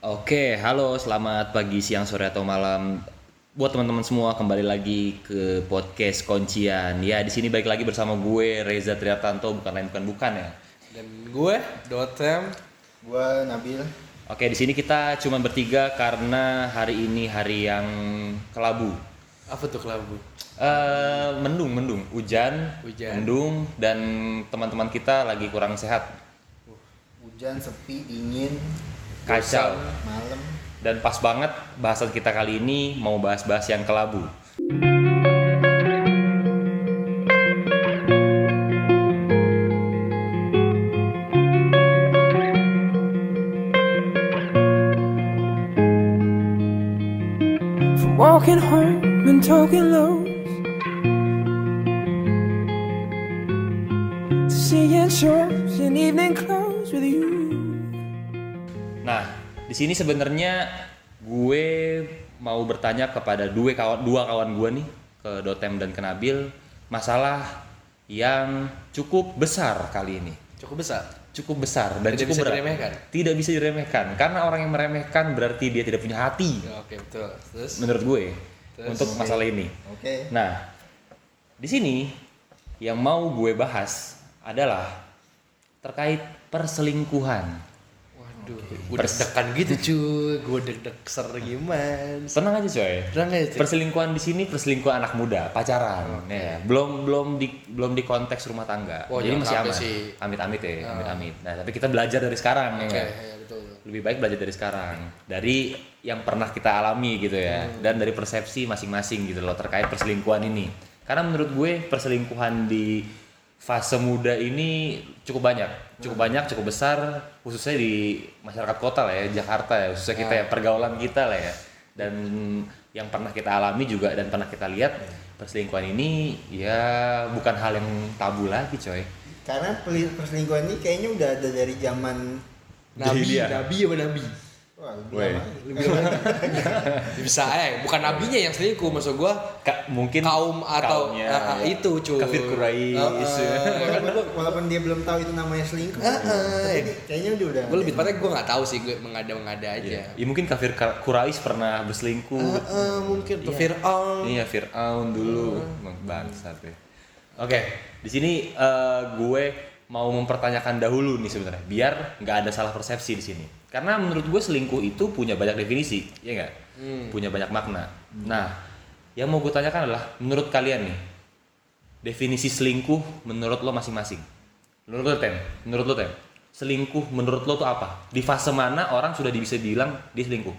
Oke, halo, selamat pagi, siang, sore atau malam buat teman-teman semua kembali lagi ke podcast Kuncian. Ya, di sini baik lagi bersama gue Reza Triartanto, bukan lain bukan bukan ya. Dan gue, Dotem. Gua Nabil. Oke, di sini kita cuma bertiga karena hari ini hari yang kelabu. Apa tuh kelabu? Eh, mendung, mendung, hujan, Hujan. mendung, dan teman-teman kita lagi kurang sehat, Hujan, sepi, dingin, kacau. malam. Dan pas banget bahasan kita kali ini mau bahas-bahas yang kelabu. Sini sebenarnya gue mau bertanya kepada dua kawan dua kawan gue nih ke Dotem dan ke Nabil masalah yang cukup besar kali ini. Cukup besar. Cukup besar dan Tidak cukup bisa berat. diremehkan? Tidak bisa diremehkan karena orang yang meremehkan berarti dia tidak punya hati Ya, Oke, betul. Terus? menurut gue Terus? untuk masalah ini. Oke. Nah, di sini yang mau gue bahas adalah terkait perselingkuhan. Waduh, gue deg-degan gitu cuy. Gue deg-deg ser gimana. Tenang aja coy. Terang aja cuy. Perselingkuhan di sini perselingkuhan anak muda, pacaran, ya. Belum belum di belum di konteks rumah tangga. Oh, Jadi masih aman. sih. Amit-amit ya, amit-amit. Nah, tapi kita belajar dari sekarang ya. Oke, nggak? ya, betul. Lebih baik belajar dari sekarang. Dari yang pernah kita alami gitu ya. Hmm. Dan dari persepsi masing-masing gitu loh terkait perselingkuhan ini. Karena menurut gue perselingkuhan di fase muda ini cukup banyak, cukup Hmm. banyak, cukup besar, khususnya di masyarakat kota lah ya, Jakarta ya, khususnya kita Hmm. ya, pergaulan kita lah ya. Dan yang pernah kita alami juga dan pernah kita lihat perselingkuhan ini ya bukan hal yang tabu lagi coy. Karena perselingkuhan ini kayaknya udah ada dari zaman Nabi, Jahiliyah. nabi apa nabi? Wah lebih Weh. Bisa eh bukan nabinya yang selingkuh maksud gua Ka- mungkin kaum atau kaumnya, ah, ya. itu cuy. kafir Quraisy Ah, ah. walaupun, walaupun dia belum tahu itu namanya selingkuh. Ah, ah, tapi kayaknya udah udah. Gue lebih tepatnya gue nggak tahu sih gue mengada mengada aja. Ya, mungkin kafir Ka- Quraisy pernah berselingkuh. Ah, ah, mungkin tuh Fir'aun. Iya Fir'aun dulu Emang bangsat ya. Oke, di sini eh, gue mau mempertanyakan dahulu nih sebenarnya, biar nggak ada salah persepsi di sini. Karena menurut gue selingkuh itu punya banyak definisi, ya nggak? Punya banyak makna. Nah, yang mau gue tanyakan adalah, menurut kalian nih, definisi selingkuh menurut lo masing-masing. Menurut lo tem, menurut lo tem, selingkuh menurut lo tuh apa? Di fase mana orang sudah bisa bilang dia selingkuh?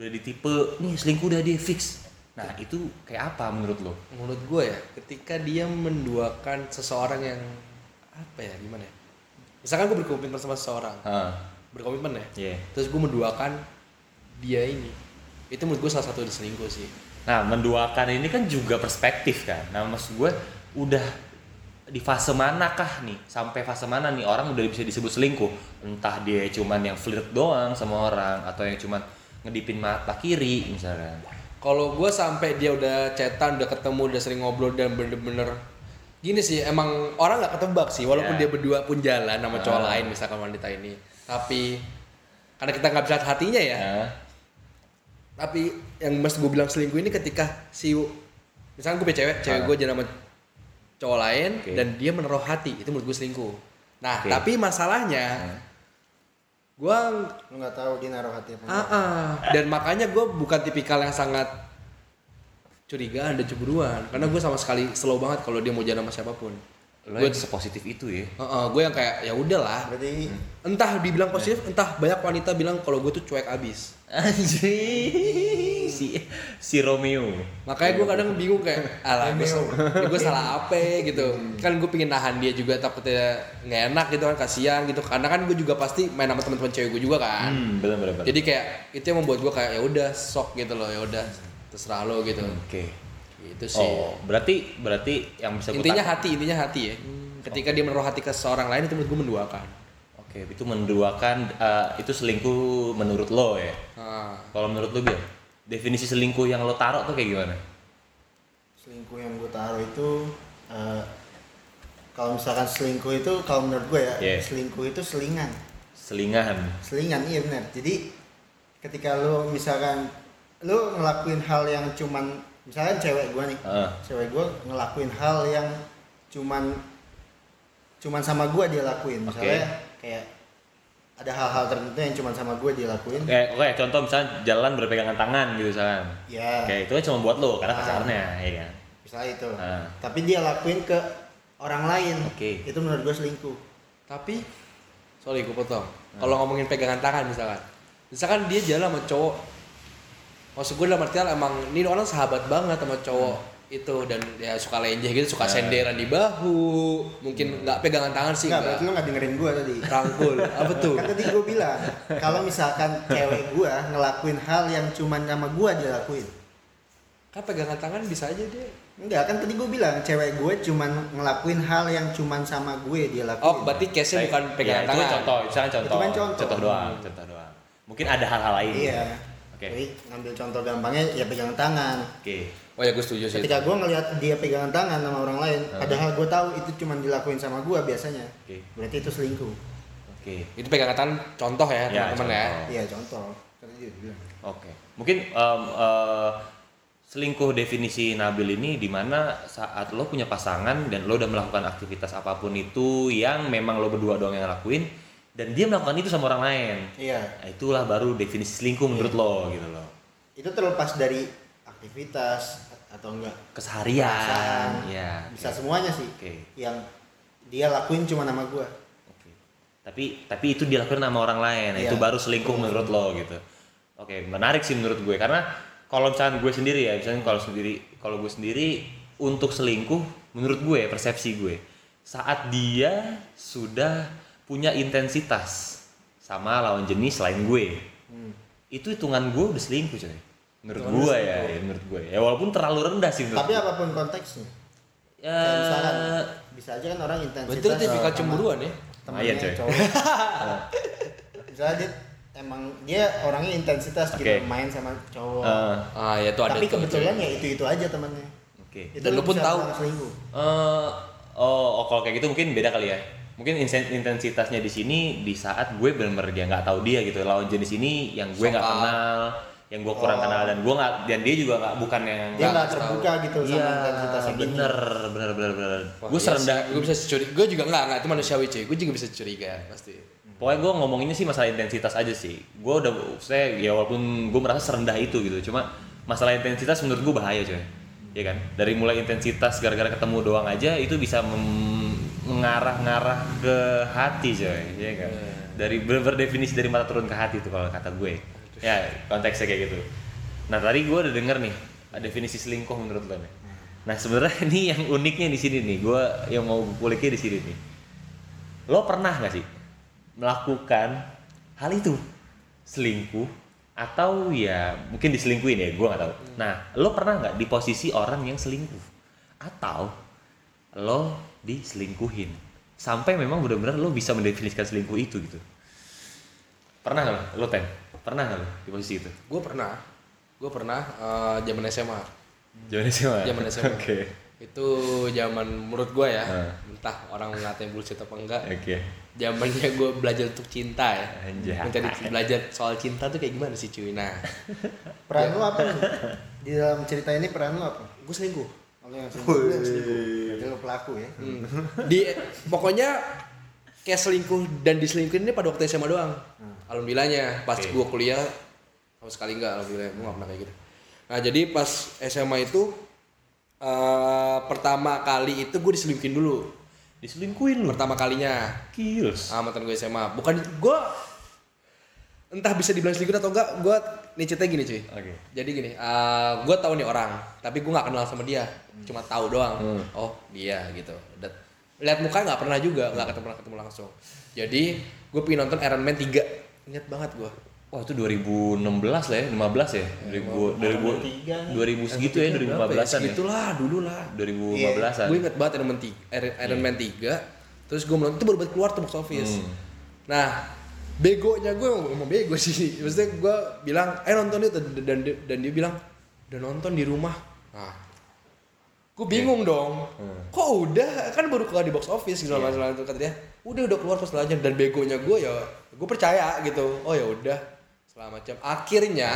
Udah di tipe, nih selingkuh udah dia fix. Nah itu kayak apa menurut lo? Menurut gue ya, ketika dia menduakan seseorang yang apa ya gimana ya? Misalkan gue berkomitmen sama seseorang, Ah, berkomitmen ya. iya. Terus gue menduakan dia ini, itu menurut gue salah satu selingkuh sih. Nah menduakan ini kan juga perspektif kan. Nah maksud gue udah di fase manakah nih? Sampai fase mana nih orang udah bisa disebut selingkuh? Entah dia cuman yang flirt doang sama orang atau yang cuman ngedipin mata kiri misalnya. Kalau gue sampai dia udah cetan, udah ketemu, udah sering ngobrol dan bener-bener gini sih, emang orang nggak ketebak sih, walaupun Ya. dia berdua pun jalan sama cowok Ah. lain, misalkan wanita ini, tapi karena kita nggak bisa lihat hatinya ya, Nah, tapi yang mas gue bilang selingkuh ini ketika si misalkan gue punya cewek cewek Ah. gue jalan sama cowok lain Oke. dan dia menaruh hati itu menurut gue selingkuh nah Oke. tapi masalahnya Hmm. gue nggak tahu dia naruh hati apa ah, ah. dan makanya gue bukan tipikal yang sangat curigaan dan cemburuan karena gue sama sekali slow banget kalau dia mau jalan sama siapa pun gue yang sepositif itu ya. gue yang kayak ya udahlah Berarti entah dibilang positif entah banyak wanita bilang kalau gue tuh cuek abis Anjing si si Romeo. makanya gue kadang bingung kayak alah gue, gue salah apa gitu kan gue pingin nahan dia juga takutnya nggak enak gitu kan kasihan gitu karena kan gue juga pasti main sama teman-teman cewek gue juga kan Hmm, benar benar. benar. jadi kayak itu yang membuat gue kayak ya udah sok gitu loh ya udah terserah lo gitu Oke. Itu sih Oh, berarti berarti yang bisa gua intinya tangkap- hati intinya hati ya ketika dia menaruh hati ke seorang lain itu menurut gue menduakan Oke, itu menduakan eh, itu selingkuh menurut lo ya. nah, Kalau menurut lo Bil, definisi selingkuh yang lo taruh tuh kayak gimana? selingkuh yang gue taruh itu eh, kalau misalkan selingkuh itu kalau menurut gue ya Yeah. selingkuh itu selingan Selingahan. selingan iya benar jadi ketika lu misalkan lu ngelakuin hal yang cuman misalkan cewek gua nih Heeh. cewek gua ngelakuin hal yang cuman cuman sama gua dia lakuin misalnya kayak ada hal-hal tertentu yang cuman sama gua dia lakuin Kayak oke contoh misalnya jalan berpegangan tangan gitu misalkan. ya Kayak itu kan cuma buat lo karena Ah. pacarnya, ya kan. misalnya itu Ah. tapi dia lakuin ke orang lain Oke. itu menurut gua selingkuh Tapi sorry gue potong. Kalau ngomongin pegangan tangan misalkan. Misalkan dia jalan sama cowok. Maksud gue dalam artian emang ini orang sahabat banget sama cowok itu dan ya suka lenjeh gitu, suka Hmm. senderan di bahu. Mungkin nggak pegangan tangan sih enggak. berarti lu nggak dengerin gua tadi Rangkul. Apa tuh? kan tadi gua bilang kalau misalkan cewek gua ngelakuin hal yang cuman sama gua dia lakuin Kan pegangan tangan bisa aja dia. Enggak, kan tadi gue bilang cewek gue cuman ngelakuin hal yang cuman sama gue dia lakuin. Oh, berarti case-nya bukan Ya, pegangan itu kan tangan. contoh, misalnya contoh. Itu kan contoh. doang, contoh doang. Mungkin ada hal-hal lain. Iya. Oke. Jadi ngambil contoh gampangnya ya pegangan tangan. Oke. Oh ya gue setuju sih. Ketika gue ngelihat dia pegangan tangan sama orang lain, Hmm. padahal gue tahu itu cuman dilakuin sama gue biasanya. Oke. Berarti itu selingkuh. Oke. Itu pegangan tangan contoh ya, Ya, teman-teman ya. contoh. Iya contoh. Oke. Mungkin em, eh, selingkuh definisi Nabil ini di mana saat lo punya pasangan dan lo udah melakukan aktivitas apa pun itu yang memang lo berdua doang yang lakuin dan dia melakukan itu sama orang lain. Iya. Nah, itulah baru definisi selingkuh menurut lo gitu loh. Itu terlepas dari aktivitas atau enggak Keseharian. Perasaan. Ya. bisa semuanya sih. Oke. Yang dia lakuin cuma nama gue. Oke. Tapi tapi itu dilakukan sama orang lain. Nah, Iya. Itu baru selingkuh menurut lo gitu. Oke, menarik sih menurut gue karena kalau misalnya gue sendiri ya, misalnya kalau sendiri kalau gue sendiri untuk selingkuh menurut gue persepsi gue saat dia sudah punya intensitas sama lawan jenis selain gue. Hmm. Itu hitungan gue udah selingkuh coy. Menurut gue ya, ya, menurut gue. Ya walaupun terlalu rendah sih menurut Tapi gue. apa pun konteksnya. Ya, Kayak misalkan bisa aja kan orang intensitas. Lu tipikal cemburuan ya? Lumayan, temennya coy. cowok. Misalnya dia emang dia orangnya intensitas gitu Oke. main sama cowok. eh, Ah ya itu ada Tapi tuh, kebetulan ya itu itu aja temannya. Oke. Itu Dan lu pun tahu. Eh, oh, oh, kalau kayak gitu mungkin beda kali ya. Mungkin intensitasnya di sini di saat gue benar-benar dia nggak tahu dia gitu. Lawan jenis ini yang gue nggak kenal, yang gue kurang Oh. kenal dan gue nggak dan dia juga nggak bukan yang Dia nggak tahu. terbuka gitu Iya, sama intensitas yang gini. bener, bener, bener, bener. Wah, gue iya serendah. gue bisa curiga. Gue juga enggak, enggak itu manusiawi cuy. Gue juga bisa curiga pasti. Pokoknya gue ngomonginnya sih masalah intensitas aja sih. Gue udah, saya ya walaupun gue merasa serendah itu gitu, cuma masalah intensitas menurut gue bahaya coy. Ya kan? Dari mulai intensitas gara-gara ketemu doang aja itu bisa mengarah-ngarah ke hati coy, ya kan? Dari ber- berdefinisi dari mata turun ke hati tuh kalau kata gue. Ya konteksnya kayak gitu. Nah tadi gue udah denger nih definisi selingkuh menurut lo nih. Nah sebenarnya ini yang uniknya di sini nih, gue yang mau kuliknya di sini nih. Lo pernah nggak sih melakukan hal itu selingkuh atau ya mungkin diselingkuhin ya gue nggak tahu. Nah lo pernah nggak di posisi orang yang selingkuh? Atau lo diselingkuhin? Sampai memang benar-benar lo bisa mendefinisikan selingkuh itu gitu. Pernah nggak lo? Ten? Pernah nggak lo di posisi itu? Gue pernah, gue pernah eh, zaman SMA. zaman SMA Zaman SMA. oke Itu zaman menurut gue ya, Ah. entah orang ngatain bullshit apa enggak. oke Zamannya gue belajar untuk cinta ya. Anjay. Mencari belajar soal cinta tuh kayak gimana sih cuy? Nah, Peran lu apa nih? Di dalam cerita ini peran lu apa? gue selingkuh. Yang selingkuh. Berarti lu pelaku ya. Hmm. Di pokoknya kayak selingkuh dan diselingkuhin ini pada waktu SMA doang. Alhamdulillahnya pas Oke. gua kuliah sama sekali enggak alhamdulillah gua nggak pernah kayak gitu. Nah, jadi pas SMA itu eh pertama kali itu gue diselingkuhin dulu. diselingkuhin lo Pertama kalinya kills sama mantan gue SMA. Bukan gue entah bisa dibilang selingkuh atau enggak, gue nih ceritanya gini cuy. oke Jadi gini, uh, gue tahu nih orang, tapi gue nggak kenal sama dia, cuma tahu doang. Hmm. Oh dia gitu. Dan lihat muka nggak pernah juga, nggak ketemu ketemu langsung. Jadi gue pengen nonton Iron Man 3 Ingat banget gue. Wah itu 2016 lah ya, 15 ya? 2000, 2000, 2000 segitu ya, 2015an ya? Segitulah dulu lah. 2015an. Gue inget banget Iron Man 3, Iron, Iron Man 3 Terus gue nonton itu baru banget keluar tuh box office. Hmm. Nah, begonya gue emang, emang bego sih. Maksudnya gue bilang, "Eh nonton itu." Dan dia- dan dia bilang, "Udah nonton di rumah." Nah, gue bingung dong. Hmm. Kok udah? Kan baru keluar di box office gitu Iya. masalah itu kata dia. Udah udah keluar pas setelahnya dan begonya gue ya gue percaya gitu. Oh ya udah. Segala macam. Akhirnya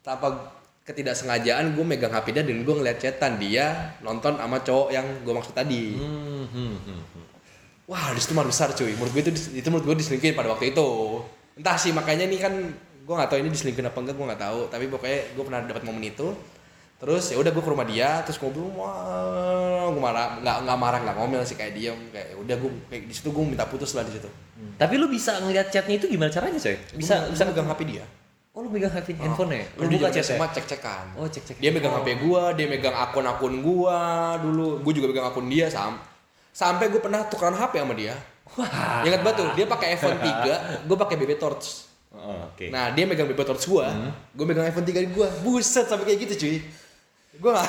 tanpa ketidaksengajaan gue megang HP dia dan gue ngeliat chatan dia nonton sama cowok yang gue maksud tadi. Hmm, hmm, hmm, hmm. wah di situ malu besar cuy. Menurut gue itu itu menurut gue diselingkuhin pada waktu itu. Entah sih makanya ini kan gue nggak tahu ini diselingkuhin apa enggak gue nggak tahu. Tapi pokoknya gue pernah dapat momen itu terus ya udah gue ke rumah dia terus ngobrol wah gue marah nggak nggak marah nggak ngomel sih kayak diem kayak ya udah gue kayak di situ gue minta putus lah di situ Tapi lu bisa ngeliat chatnya itu gimana caranya coy? Bisa bisa bisa megang HP dia Oh lu megang HP handphone-nya? Lu Lu buka buka chatnya? SMA cek-cekan. Oh cek-cek. Dia megang HP gua, dia megang akun-akun gua dulu. Gua juga megang akun dia sam. Sampai gue pernah tukeran HP sama dia. Wah. Ingat banget tuh, dia pakai iPhone 3, gua pakai BB Torch. Oh, Oke. Nah, dia megang BB Torch gua, gua megang iPhone 3 gua. Buset sampai kayak gitu, cuy. Gua gak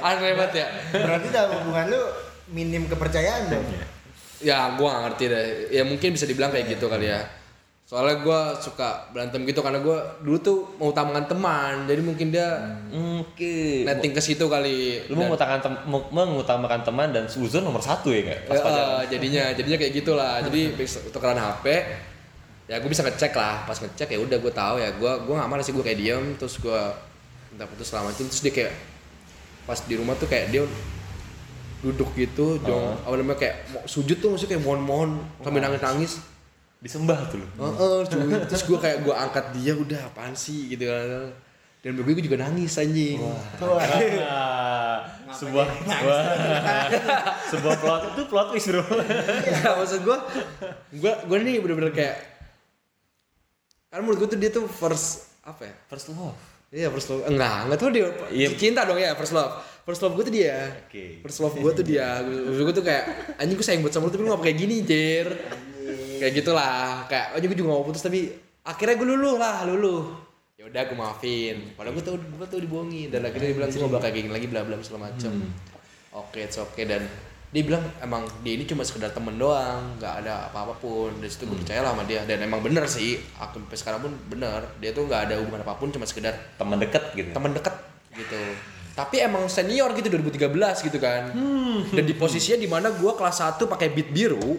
Aneh banget ya. Berarti dalam hubungan lu minim kepercayaan dong. Ya, gua gak ngerti deh. Ya mungkin bisa dibilang kayak gitu kali ya. Soalnya gua suka berantem gitu karena gua dulu tuh mau utamakan teman. Jadi mungkin dia Oke. netting ke situ kali. Lu mengutamakan tem mau- mengutamakan teman dan suzon nomor satu ya nggak? Pas Ya, pacaran. jadinya jadinya kayak gitulah jadi tukeran HP ya gue bisa ngecek lah pas ngecek ya udah gue tahu ya gue gue nggak marah sih gue kayak diem terus gue minta putus selama itu terus dia kayak pas di rumah tuh kayak dia duduk gitu jong apa namanya kayak mau sujud tuh maksudnya kayak mohon-mohon sambil nangis-nangis. Disembah tuh lu. Heeh, cuy. terus gue kayak gue angkat dia udah apaan sih? Gitu kan. Dan gue juga nangis anjing. Wah, sebuah sebuah sebuah plot itu plot twist bro. ya maksud gue gue gue nih bener-bener kayak kan menurut gue tuh dia tuh first apa ya? First love. Iya first love. Enggak enggak tuh dia. Iya. cinta dong ya first love. First love gue tuh dia. Oke. first love gue tuh dia. Gue tuh kayak anjing gue sayang buat sama lu tapi lu ngapa kayak gini jer. Kayak gitulah. Kayak anjing gue juga gak mau putus tapi akhirnya gue luluh lah luluh. Ya udah gue maafin. Padahal gue tuh gue tuh dibohongin. Dan akhirnya dia bilang gue gak bakal kayak gini lagi bla bla segala macem. Oke it's oke dan dia bilang emang dia ini cuma sekedar temen doang nggak ada apa apa pun dari situ gue percaya lah sama dia. Dan emang bener sih aku sampai sekarang pun bener. Dia tuh nggak ada hubungan apa pun cuma sekedar Teman deket gitu. teman deket gitu. Tapi emang senior gitu 2013 gitu kan. Dan di posisinya di mana gue kelas 1 pakai beat biru.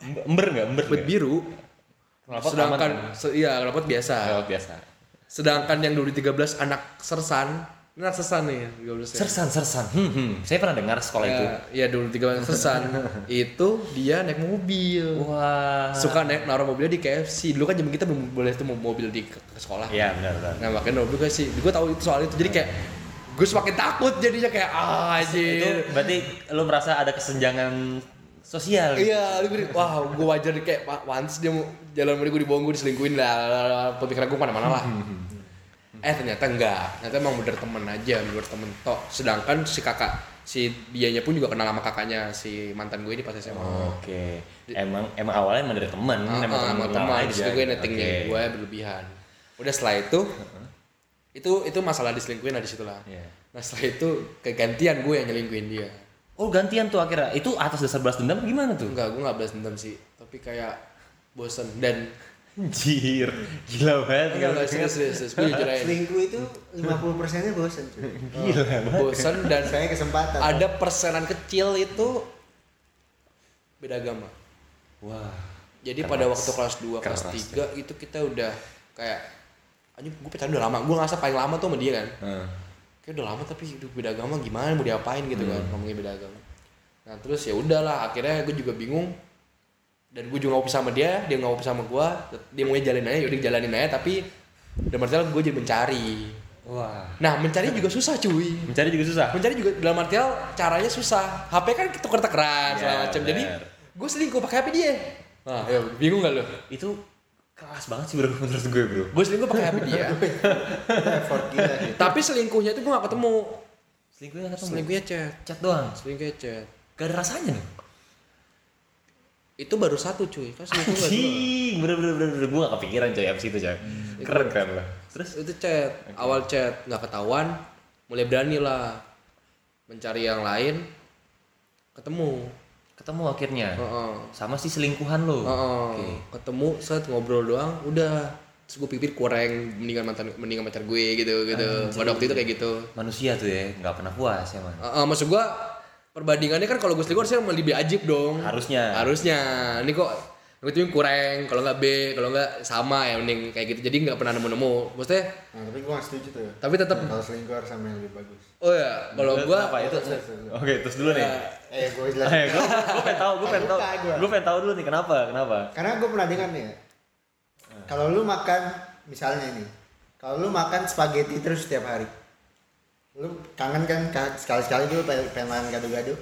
Ember nggak? Ember beat nggak? biru. Sedangkan se- iya knalpot biasa? Knalpot biasa. sedangkan yang 2013 anak sersan sersan nih 13 ya. Sersan, sersan. Hmm, hmm. Saya pernah dengar sekolah itu. Ya, ya dulu tiga sersan itu dia naik mobil Wah. suka naik naruh mobilnya di KFC dulu kan zaman kita belum boleh tuh mobil di ke, ke sekolah Iya benar benar. nah makanya mobil sih gue tahu itu soal itu jadi kayak gue semakin takut jadinya kayak ah Itu anjir berarti lu merasa ada kesenjangan sosial. gitu? Iya, lu gini, wah gue wajar kayak once dia mau jalan dia gue dibohong gue diselingkuhin lah, pemikiran gue mana-mana lah. Eh ternyata enggak, ternyata emang bener temen aja, bener temen tok. Sedangkan si kakak, si dianya pun juga kenal sama kakaknya si mantan gue ini pas SMA. Oke. Emang emang awalnya emang dari teman, Ah, emang teman sama teman, terus gue Oke. nettingnya gue berlebihan. Udah setelah itu, itu itu masalah diselingkuhin lah di situ lah. Iya. Nah setelah itu kegantian gue yang nyelingkuhin dia. Oh gantian tuh akhirnya. Itu atas dasar balas dendam gimana tuh? Enggak, gue nggak balas dendam sih, tapi kayak bosen dan Anjir, gila banget. enggak enggak serius serius, serius. gue jujur aja. Selingkuh itu 50 persennya bosan cuy. Gila banget. bosen dan Saya kesempatan. ada persenan kecil itu beda agama. Wah. Jadi Keras. pada waktu kelas 2, kelas Keras 3 itu kita udah kayak anjing gue pacaran udah lama. Gue ngerasa paling lama tuh sama dia kan. Heeh. Kayak udah lama tapi hidup beda agama gimana mau diapain gitu kan ngomongin beda agama. Nah, terus ya udahlah akhirnya gue juga bingung dan gue juga pisah sama dia, dia pisah sama gue, dia mau jalanin aja, yaudah jalanin aja tapi dan artian gue jadi mencari. Wah. Nah mencari juga susah cuy. Mencari juga susah. mencari juga dalam artian caranya susah HP kan tuker tukeran segala Ya, macam jadi gue selingkuh pakai HP dia nah ya, bingung gak lo Itu keras banget sih bro menurut gue bro. gue selingkuh pakai HP dia Itu effort gila sih. tapi selingkuhnya itu gue gak ketemu Selingkuhnya ketemu. selingkuhnya chat Chat doang. selingkuhnya chat Gak ada rasanya nih. Itu baru satu cuy kan gak Anjing, bener bener bener, bener. gue gak kepikiran coy abis itu coy. Keren keren lah. Terus itu chat awal chat nggak ketahuan mulai berani lah mencari yang lain ketemu ketemu akhirnya Heeh. sama si selingkuhan lo. Heeh. Oke. ketemu set ngobrol doang udah terus gue pikir kurang mendingan mantan mendingan pacar gue gitu gitu pada waktu itu kayak gitu Manusia tuh ya nggak pernah puas ya man. Heeh, maksud gua perbandingannya kan kalau gue selingkuh harusnya lebih ajib dong Harusnya. harusnya ini kok Gue tuh kurang, kalau nggak B, kalau nggak sama ya mending kayak gitu. Jadi nggak pernah nemu-nemu. Maksudnya, Nah, tapi gue gak setuju tuh. tapi tetap. Kalau selingkuh harus sama yang lebih bagus. Oh ya, kalau gue kenapa itu? Oke, terus dulu nih. Eh, gue Eh, jelasin. gue gue pengen tahu, gue pengen tahu, gue pengen tahu dulu nih kenapa, kenapa? Karena gue pernah dengar nih ya. Kalau lu makan, misalnya nih, kalau lu makan spaghetti terus setiap hari, lu kangen kan ka- sekali-sekali dulu pengen, pengen makan gado-gado,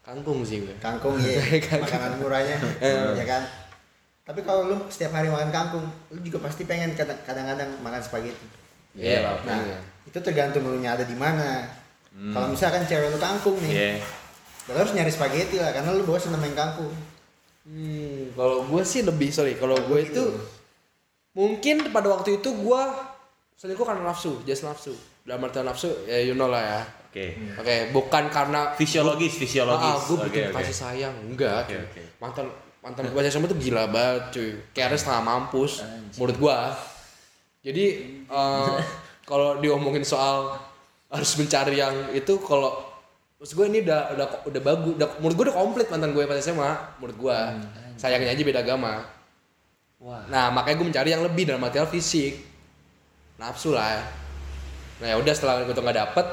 kangkung sih gue. kangkung ya, makanan murahnya, ya kan. Tapi kalau lu setiap hari makan kangkung, lu juga pasti pengen kadang- kadang-kadang makan spaghetti. Iya lah. Nah, iya. itu tergantung lu nya ada di mana. Kalau misalkan cewek lu kangkung nih, Iya. ya lu harus nyari spaghetti lah, karena lu bosan main kangkung. Hmm, kalau gue sih lebih sorry. Kalau gue itu mungkin pada waktu itu gue selingkuh karena nafsu, just nafsu. Dalam artian nafsu, ya you know lah ya. Oke. Oke, bukan karena Fisiologis, fisiologis. Ah, gue Oke, bikin oke. kasih sayang, enggak. Oke, cuy. oke. Mantan mantan gue SMA tuh gila banget, cuy. Kayak setengah mampus, menurut gue. Jadi eh, kalau diomongin soal harus mencari yang itu, kalau maksud gue ini udah udah udah bagus, udah, menurut gue udah komplit mantan gue pas SMA, menurut gue. Sayangnya aja beda agama. Wah. Nah makanya gue mencari yang lebih dalam material fisik, nafsu lah. Nah ya udah setelah gue tuh nggak dapet,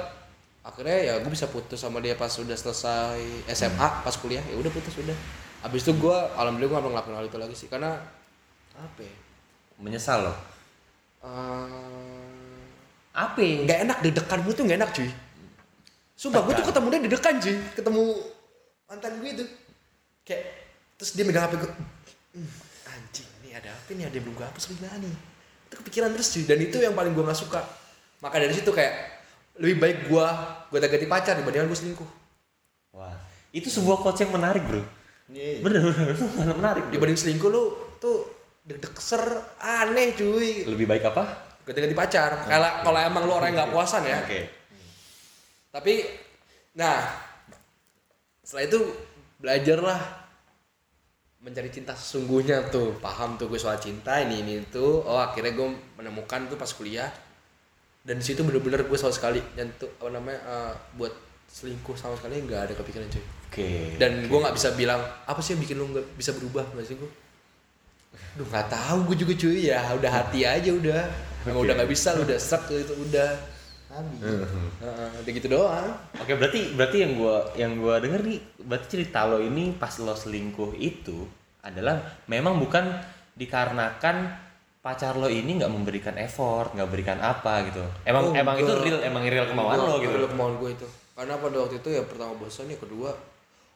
akhirnya ya gue bisa putus sama dia pas udah selesai SMA, pas kuliah ya udah putus udah. Abis itu gue alhamdulillah gue gak pernah ngelakuin hal itu lagi sih karena apa ya? Menyesal loh. Eh, Apa? ya? nggak enak deg-degan gue tuh nggak enak cuy. Sumpah gue tuh ketemu dia deg-degan cuy, ketemu mantan gue itu kayak terus dia megang HP gue, "Hmm, anjing nih ada apa nih ada yang belum gue hapus gimana nih? Itu kepikiran terus cuy dan itu yang paling gue nggak suka. Maka dari situ kayak lebih baik gue gue ganti pacar dibandingkan gue selingkuh. Wah. Itu sebuah quotes yang menarik, Bro. Iya. Bener, bener, itu menarik. bro. Dibanding selingkuh lu tuh deg-deg ser aneh cuy. Lebih baik apa? Ganti-ganti pacar. Kalau kalau emang lu orang yang nggak puasan ya. Oke. Tapi nah setelah itu belajarlah mencari cinta sesungguhnya tuh paham tuh gue soal cinta ini ini tuh oh akhirnya gue menemukan tuh pas kuliah dan di situ bener-bener gue sama sekali nyentuh apa namanya eh, buat selingkuh sama sekali nggak ada kepikiran cuy. Oke. dan gue nggak bisa bilang apa sih yang bikin lu nggak bisa berubah nggak sih gue Duh nggak tahu gue juga cuy. Ya udah hati aja udah. Emang Oke. udah nggak bisa lu udah set itu udah. Nabi. Heeh, udah gitu doang. Oke, berarti berarti yang gua yang gua denger nih, berarti cerita lo ini pas lo selingkuh itu adalah memang bukan dikarenakan pacar lo ini nggak memberikan effort, nggak berikan apa gitu. Emang Oh, emang itu enggak. real, emang real kemauan lo gitu. Real kemauan gue itu. Karena pada waktu itu ya pertama bosan ya kedua.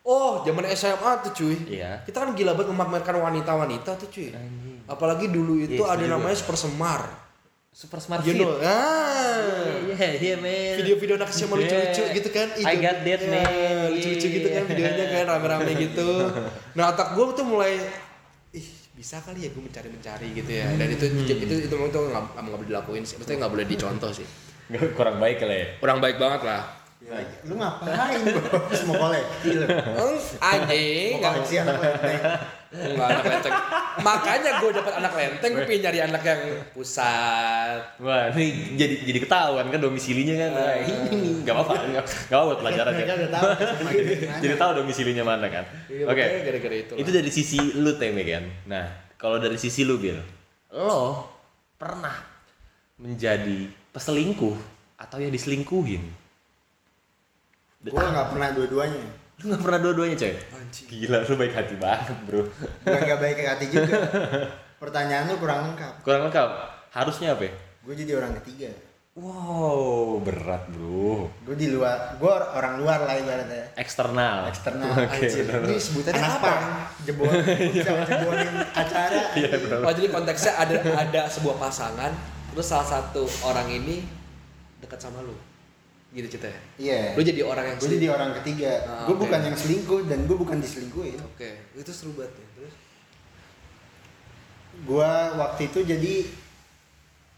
Oh, zaman SMA tuh cuy. Iya. Kita kan gila banget memamerkan wanita-wanita tuh cuy. Anjing. Apalagi dulu itu Yes, ada juga. namanya Super Semar. Super smart You fit. know. Ah. Iya, iya, man. Video-video anak SMA lucu-lucu Yeah. gitu kan. I got that, Ya, man. Lucu-lucu gitu kan Yeah. videonya kan rame-rame gitu. Nah, otak gue tuh mulai bisa kali ya gue mencari-mencari gitu ya. Dan itu Hmm. itu itu, itu, itu nggak nggak boleh dilakuin sih. Maksudnya nggak boleh dicontoh sih. Kurang baik kali ya. Kurang baik banget lah. Ya, lu ngapain bro? Lu? Eng, anjing Mau nggak koleksi anak lenteng? nggak anak lenteng makanya gue dapat anak lenteng gue pengen nyari anak yang pusat Wah, ini jadi jadi ketahuan kan domisilinya kan. Nah, ini nih, nggak apa-apa, nggak nggak apa-apa pelajaran ya. Tahu gimana. Jadi tahu domisilinya mana kan. Iya, Oke. makanya gara-gara itu Itu dari sisi lu Teme kan. Nah, kalau dari sisi lu Bil, lo pernah menjadi peselingkuh atau ya diselingkuhin? Gue nggak pernah dua-duanya. Lu gak pernah dua-duanya coy? Anjing. Gila, lu baik hati banget bro. Bukan nggak baik hati juga. Pertanyaan lu kurang lengkap. Kurang lengkap. Harusnya apa ya? Gue jadi orang ketiga. Wow, berat bro. Gue di luar, gue orang luar lah ibaratnya. Eksternal. Eksternal. Oke. Anjir, bener. ini sebutannya Anak apa? jebol, bisa jebolin acara. Iya, bro. Oh jadi konteksnya ada ada sebuah pasangan terus salah satu orang ini dekat sama lu gitu ceritanya Iya. lu jadi orang yang Gue jadi orang ketiga. Ah, gue oke. bukan yang selingkuh dan gue bukan diselingkuhin. oke itu seru banget ya terus Gue waktu itu jadi,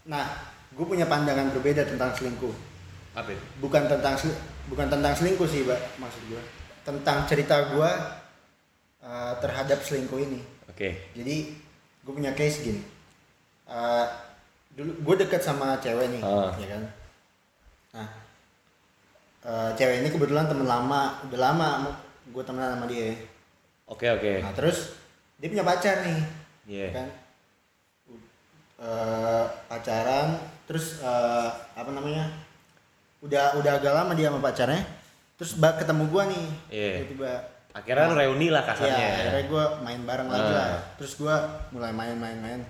nah, gue punya pandangan berbeda tentang selingkuh. Apa itu? Bukan tentang sel- bukan tentang selingkuh sih, Mbak, maksud gue. Tentang cerita gue uh, terhadap selingkuh ini. Oke. Jadi gue punya case gini. Uh, dulu gue dekat sama cewek nih, Ah. ya kan. Nah, uh, cewek ini kebetulan temen lama, udah lama gue temenan sama dia. Oke oke. Nah terus dia punya pacar nih Iya. kan Eh, pacaran terus eh, apa namanya udah udah agak lama dia sama pacarnya terus ketemu gua nih Iya. tiba-tiba Akhirnya lu reuni lah ya kasarnya. akhirnya gua main bareng lagi Ah. lah terus gua mulai main-main-main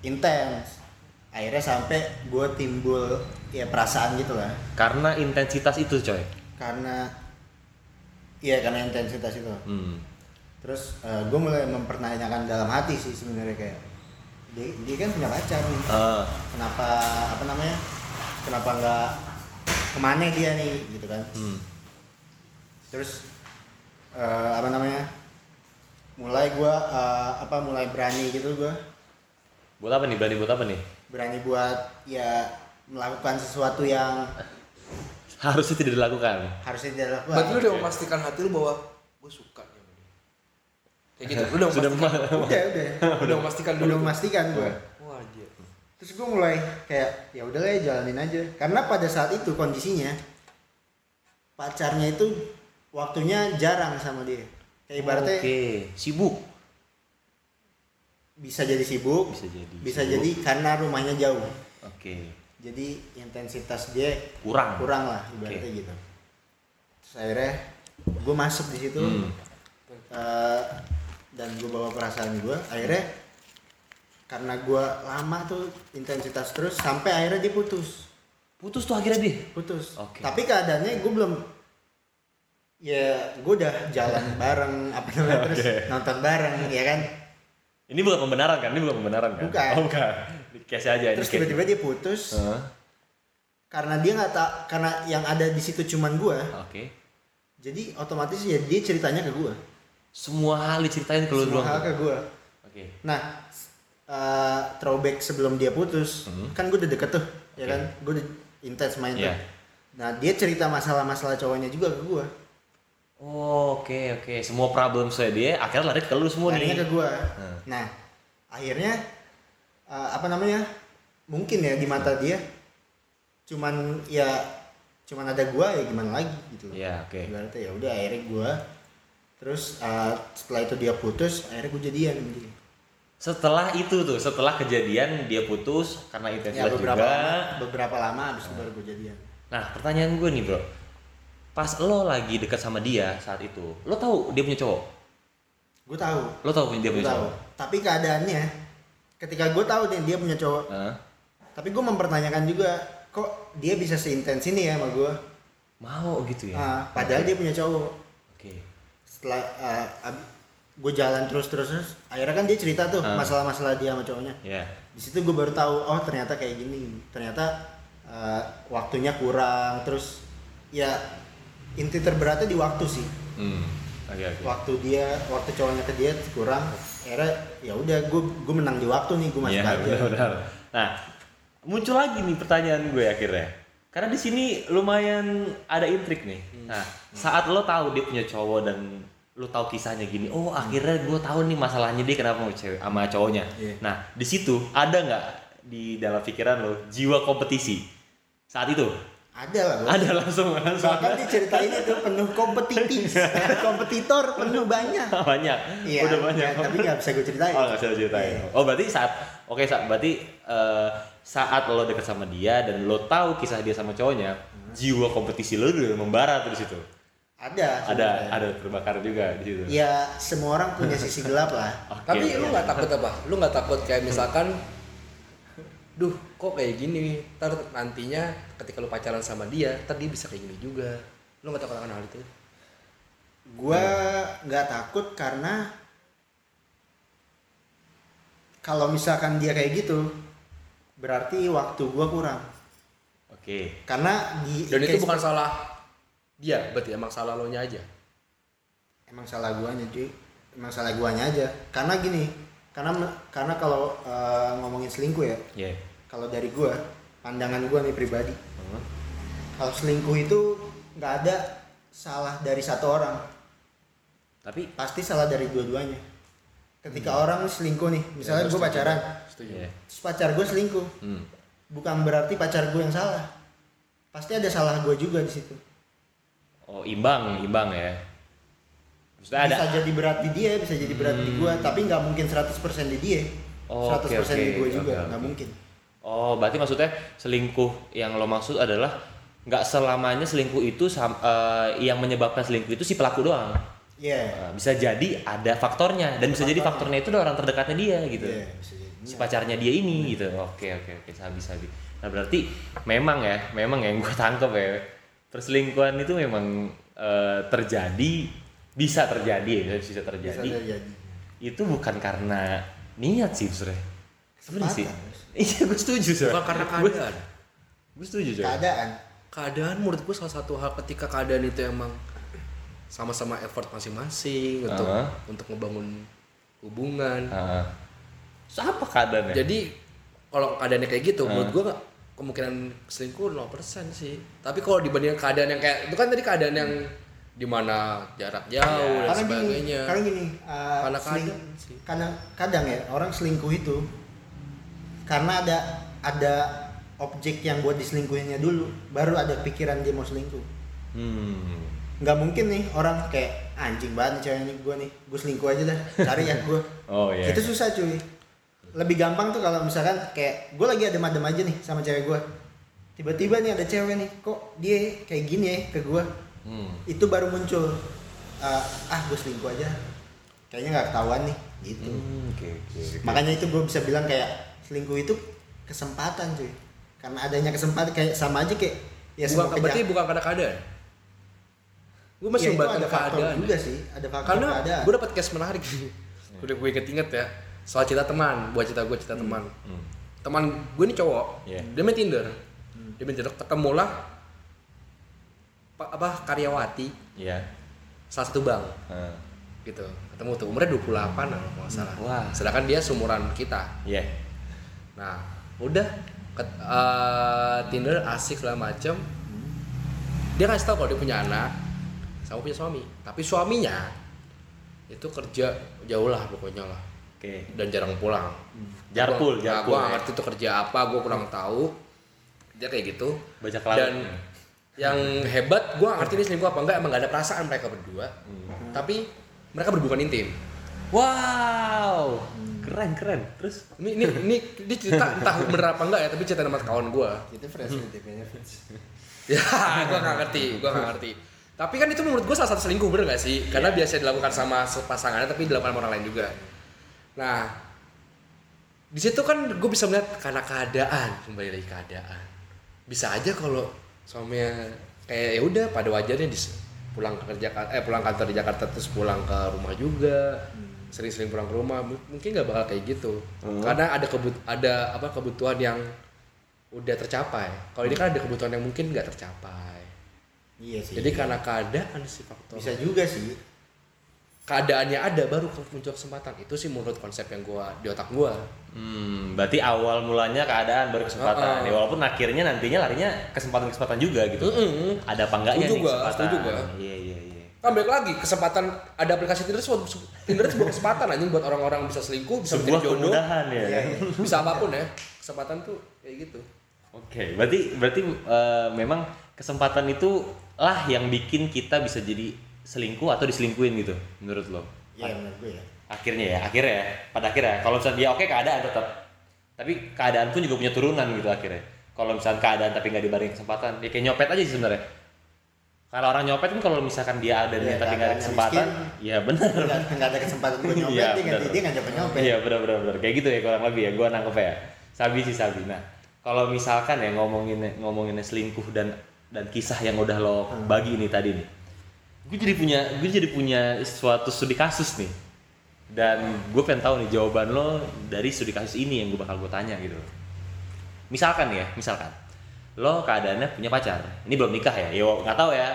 intens akhirnya sampai gua timbul ya perasaan gitu lah Karena intensitas itu, coy. karena iya karena intensitas itu Hmm. terus gue mulai mempertanyakan dalam hati sih sebenarnya kayak dia, dia kan punya pacar nih Ah, kenapa apa namanya kenapa nggak ke mana dia nih gitu kan hmm. terus eh, apa namanya mulai gue apa mulai berani gitu gue Buat apa nih? Berani buat apa nih? Berani buat ya melakukan sesuatu yang Harusnya tidak dilakukan. harusnya tidak dilakukan Berarti lu udah memastikan hati lu bahwa gue suka dia. Kayak gitu. Lu udah Sudah memastikan. udah udah Lu udah memastikan dulu. udah memastikan gue Wah, anjir. terus gue mulai kayak ya udah lah ya, jalanin aja karena pada saat itu kondisinya pacarnya itu waktunya jarang sama dia kayak ibaratnya Oke, sibuk. Bisa jadi sibuk Bisa jadi. bisa sibuk. jadi karena rumahnya jauh Oke. jadi intensitas dia Kurang. kurang lah ibaratnya gitu terus akhirnya gue masuk di situ Hmm. eh, dan gue bawa perasaan gue akhirnya karena gue lama tuh intensitas terus sampai akhirnya dia putus Putus tuh akhirnya dia. putus Oke. tapi keadaannya gue belum ya gue udah jalan bareng apa namanya terus Oke. nonton bareng ya kan Ini bukan pembenaran kan? Ini bukan pembenaran kan? Bukan. Oh, bukan. Case aja. terus tiba-tiba dia putus Hah? karena dia nggak tak karena yang ada di situ cuman gue Oke. jadi otomatis ya dia ceritanya ke gue Semua hal diceritain ke lu semua hal ke gue Oke. nah eh, throwback sebelum dia putus Hmm. kan gue udah deket tuh ya Oke. kan gue udah intens main Iya. tuh nah dia cerita masalah-masalah cowoknya juga ke gue Oh, oke oke. Semua problem saya dia akhirnya lari ke lu semua larinya nih. ke gue Hmm. nah akhirnya eh, apa namanya mungkin ya di mata dia cuman ya cuman ada gue ya gimana lagi gitu Iya, oke. Ibaratnya ya udah akhirnya gue terus eh, setelah itu dia putus akhirnya gue jadian dia Setelah itu tuh, setelah kejadian dia putus karena ya intensitas beberapa juga. lama beberapa lama abis itu baru gue jadian Nah, pertanyaan gue nih, Bro. Pas lo lagi dekat sama dia saat itu, lo tahu dia punya cowok? gue tahu Lo tahu dia punya tahu cowok? tapi keadaannya ketika gue tahu nih dia punya cowok Hah? tapi gue mempertanyakan juga kok dia bisa seintens ini ya sama gue Mau gitu ya? Ah, padahal dia punya cowok Oke. setelah gue jalan terus terus terus akhirnya kan dia cerita tuh Ah. masalah-masalah dia sama cowoknya Ya. di situ gue baru tahu oh ternyata kayak gini ternyata eh, waktunya kurang terus ya inti terberatnya di waktu sih Hmm. Oke oke. waktu dia waktu cowoknya ke dia kurang akhirnya ya udah gue gue menang di waktu nih gue masuk Iya aja benar-benar. Nah, muncul lagi nih pertanyaan gue akhirnya. Karena di sini lumayan ada intrik nih. Nah, saat lo tahu dia punya cowok dan lo tahu kisahnya gini, oh akhirnya gue tahu nih masalahnya dia kenapa mau cewek sama cowoknya. Iya. Nah, di situ ada nggak di dalam pikiran lo jiwa kompetisi saat itu? Ada lah bos. Ada langsung langsung bahkan diceritain itu penuh kompetitif kompetitor penuh banyak banyak. iya Udah banyak. ya, tapi nggak bisa gue ceritain Oh nggak bisa ceritain. Iya. Oh berarti saat oke saat berarti eh, saat lo deket sama dia dan lo tahu kisah dia sama cowoknya, Hmm. jiwa kompetisi lo udah membara tuh di situ. ada Ada sebenarnya. ada terbakar juga di situ. ya semua orang punya sisi gelap lah Oke, Tapi oke. lu nggak takut apa? Lu nggak takut kayak misalkan, duh kok kayak gini? Ntar nantinya ketika lu pacaran sama dia, ntar dia bisa kayak gini juga. Lu nggak takut akan hal itu? Gua nggak takut karena kalau misalkan dia kayak gitu, berarti waktu gua kurang. Oke. Karena di Dan itu bukan salah dia, berarti emang salah lo nya aja. emang salah guanya cuy, emang salah guanya aja. Karena gini, karena karena kalau eh, ngomongin selingkuh ya, Iya. Kalau dari gua, pandangan gua nih pribadi, Hmm. kalau selingkuh itu nggak ada salah dari satu orang, Tapi pasti salah dari dua-duanya. Ketika orang selingkuh nih, misalnya Ya, gue pacaran, Setuju. iya. terus pacar gue selingkuh, Hmm. bukan berarti pacar gue yang salah. Pasti ada salah gue juga di situ. Oh imbang imbang ya. Maksudnya ada bisa jadi berat di dia bisa jadi berat di gua tapi nggak mungkin 100% di dia Oh, 100% oke, di oke. gua juga nggak oke. mungkin Oh, berarti maksudnya selingkuh yang lo maksud adalah nggak selamanya selingkuh itu eh, yang menyebabkan selingkuh itu si pelaku doang. Iya Eh, bisa jadi ada faktornya dan bisa jadi faktornya itu orang terdekatnya dia gitu. Iya, bisa jadi. Si pacarnya dia ini gitu. Oke, oke, oke, sabi sabi. Nah, berarti memang ya, memang yang gue tangkep ya. Perselingkuhan itu memang eh, terjadi bisa terjadi ya, bisa bisa terjadi. terjadi Itu bukan karena niat sih sebenarnya. Sebenarnya sih. Iya, gue setuju Sob. bukan karena keadaan Gue setuju, coy. keadaan keadaan menurut gue salah satu hal ketika keadaan itu emang sama-sama effort masing-masing untuk Ah. untuk ngebangun hubungan Heeh. So, apa keadaannya? jadi kalau keadaannya kayak gitu Ah. menurut gue nggak- kemungkinan selingkuh 0% sih tapi kalau dibandingkan keadaan yang kayak itu kan tadi keadaan yang di mana jarak jauh dan karena gini sebagainya karena gini uh, Karena seling- keadaan sih. karena kadang ya orang selingkuh itu karena ada ada objek yang buat diselingkuhinnya dulu baru ada pikiran dia mau selingkuh Hmm. nggak mungkin nih orang kayak anjing banget nih cewek ini gue nih gue selingkuh aja dah cari ya gue Oh iya. itu susah cuy lebih gampang tuh kalau misalkan kayak gue lagi ada adem aja nih sama cewek gue tiba-tiba nih ada cewek nih kok dia kayak gini ya ke gue Hmm. itu baru muncul uh, ah gue selingkuh aja kayaknya nggak ketahuan nih gitu Hmm, Oke, oke. oke. makanya itu gue bisa bilang kayak selingkuh itu kesempatan cuy karena adanya kesempatan kayak sama aja kayak ya semua bukan, berarti kejahatan bukan karena keadaan gue ya, masih faktor keadaan juga ya. sih ada faktor karena keadaan gue dapat case menarik udah gue inget-inget ya soal cerita teman buat cerita gue cerita teman Hmm. teman gue ini cowok Iya. dia main tinder dia main tinder ketemulah pa- apa karyawati Iya. salah satu bank Heeh. gitu ketemu tuh umurnya 28 lah kalau nggak salah Wah. sedangkan dia seumuran kita Iya. Nah udah ket, eh, Tinder asik segala macem dia ngasih tahu kalau dia punya anak sama punya suami tapi suaminya itu kerja jauh lah pokoknya lah Oke. dan jarang pulang Jarpul, Gua- nah, jarpul. gua nggak ya. ngerti itu kerja apa gue kurang tahu dia kayak gitu Baca laut. dan yang hebat gue ngerti ini selingkuh apa enggak emang gak ada perasaan mereka berdua Hmm. tapi mereka berhubungan intim Wow. Keren, keren. Terus? Ini ini ini, ini cerita entah bener apa enggak ya tapi cerita sama kawan gue itu fresh with benefits ya gue nggak ngerti gue nggak ngerti. Tapi kan itu menurut gue salah satu selingkuh bener gak sih? Karena biasa dilakukan sama pasangannya tapi dilakukan sama orang lain juga. Nah di situ kan gue bisa melihat karena keadaan kembali lagi keadaan. Bisa aja kalau suaminya kayak ya udah pada wajarnya dis pulang ke kerja eh pulang kantor di Jakarta terus pulang ke rumah juga sering-sering pulang ke rumah mungkin nggak bakal kayak gitu karena ada kebut ada apa kebutuhan yang udah tercapai kalau ini kan ada kebutuhan yang mungkin nggak tercapai iya sih jadi karena keadaan sih faktor bisa juga sih keadaannya ada baru muncul kesempatan itu sih menurut konsep yang gua di otak gua Hmm, berarti awal mulanya keadaan baru kesempatan. Heeh. Ya, walaupun akhirnya nantinya larinya kesempatan-kesempatan juga gitu. Mm-mm. Ada apa enggaknya Setuju nih kesempatan? setuju gua. Iya, iya, iya. Kan balik lagi kesempatan ada aplikasi Tinder sebuah Tinder itu sebuah kesempatan anjing buat orang-orang bisa selingkuh bisa Sebuah jodoh kemudahan ya. Iya. bisa apa pun ya kesempatan tuh kayak gitu Oke, berarti berarti eh, memang kesempatan itu lah yang bikin kita bisa jadi selingkuh atau diselingkuhin gitu menurut lo? iya menurut gue ya Akhirnya ya, akhirnya ya, pada akhirnya. Kalau misalnya dia oke keadaan tetap, tapi keadaan pun juga punya turunan gitu akhirnya. Kalau misalnya keadaan tapi nggak dibanding kesempatan, ya kayak nyopet aja sih sebenarnya. Kalau orang nyopet kan kalau misalkan dia ada Iya, niat tapi nggak ada kesempatan, ya benar. nggak ada kesempatan gue nyopet Iya, dia nggak dia nggak nyopet nyopet Iya benar benar benar kayak gitu ya kurang lebih ya gue nangkep ya. Sabi sih sabi. Nah kalau misalkan ya ngomongin ngomongin selingkuh dan dan kisah yang udah lo bagi ini tadi nih, gue jadi punya gue jadi punya suatu studi kasus nih. Dan gue pengen tahu nih jawaban lo dari studi kasus ini yang gue bakal gue tanya gitu. Misalkan ya, misalkan lo keadaannya punya pacar, ini belum nikah ya, yo nggak tahu ya.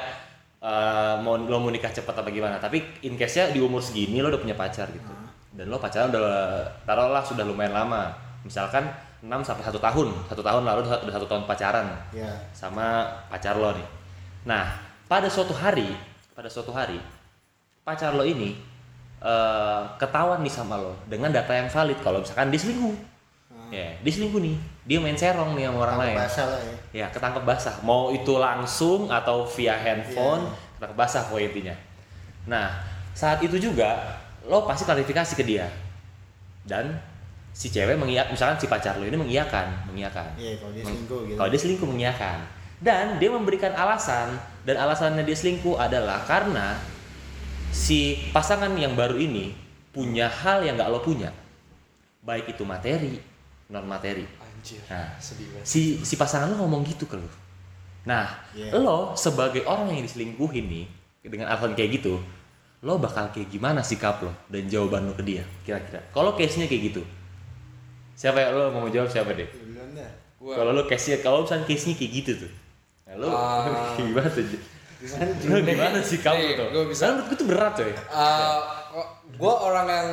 eh, mau lo mau nikah cepat apa gimana? Tapi in case nya di umur segini lo udah punya pacar gitu. Dan lo pacaran udah taruhlah sudah lumayan lama. Misalkan 6 sampai satu tahun. Satu tahun lalu udah satu tahun pacaran. Ya. Sama pacar lo nih. Nah pada suatu hari pada suatu hari pacar lo ini eh, ketahuan nih sama lo dengan data yang valid. Kalau misalkan dia selingkuh ya dia selingkuh nih dia main serong nih sama orang Tangkap lain. basah lah ya. Ya, ketangkep basah. Mau itu langsung atau via handphone, ketangkep basah intinya. Nah, saat itu juga lo pasti klarifikasi ke dia. Dan si cewek mengiyak misalkan si pacar lo ini mengiyakan mengiyakan. Iya, kalau dia selingkuh gitu. kalau dia selingkuh mengiyakan. Dan dia memberikan alasan dan alasannya dia selingkuh adalah karena si pasangan yang baru ini punya hal yang nggak lo punya. Baik itu materi non materi Anjir. nah Sedih banget. si si pasangan lo ngomong gitu ke lo nah Iya. lo sebagai orang yang diselingkuhin nih dengan alasan kayak gitu lo bakal kayak gimana sikap lo dan jawaban lo ke dia kira-kira? Kalau case nya kayak gitu siapa ya? Lo mau jawab siapa deh? Kalau lo case nya kalau misalnya case nya kayak gitu tuh nah, lo Ah. gimana tuh? Gimana lo gimana sikap lo tuh? gua bisa- menurut gue tuh berat coy. Gue orang yang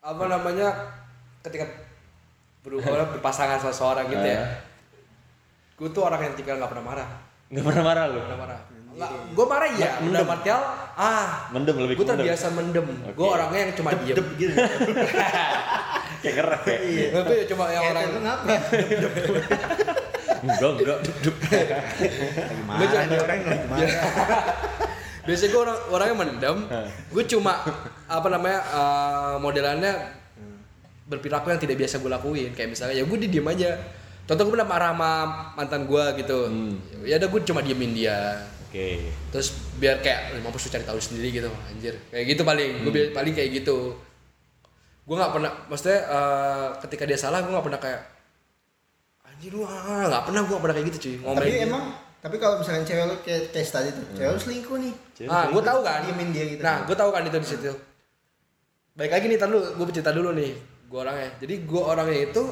apa namanya ketika berubah berpasangan sama seorang gitu ya. Gue tuh orang yang tipikal nggak pernah marah. nggak pernah marah lo Nggak marah. Nggak, gue marah iya. Mendem. Udah martial, ah. mendem lebih Gue mendem. terbiasa mendem. Gue Oke. orangnya yang cuma diem. Dep gitu. kayak ngerek ya Gue ya cuma yang Kayak orang. itu ngapa? enggak enggak dup, marah nih orang lagi marah. Biasanya gue orang orangnya mendem. Gue cuma apa namanya eh, modelannya berperilaku yang tidak biasa gue lakuin. Kayak misalnya ya gue diem aja. Contoh gue pernah marah sama mantan gue gitu. Ya udah gue cuma diemin dia. oke Terus biar kayak "Eh, mampus lu cari tahu sendiri gitu anjir. Kayak gitu paling. Gue paling kayak gitu. Gue nggak pernah maksudnya eh, ketika dia salah gue nggak pernah kayak anjir lu ah nggak pernah gue pernah kayak gitu cuy. Tapi Ngomelin dia. emang tapi kalau misalkan cewek lu kayak case tadi tuh, cewek lu selingkuh nih. Ah, gue tahu kan. Diemin dia gitu. Nah, gue tahu kan itu di situ. Baik lagi nih, tar lu, gue cerita dulu nih. Gue orangnya. Jadi gue orangnya itu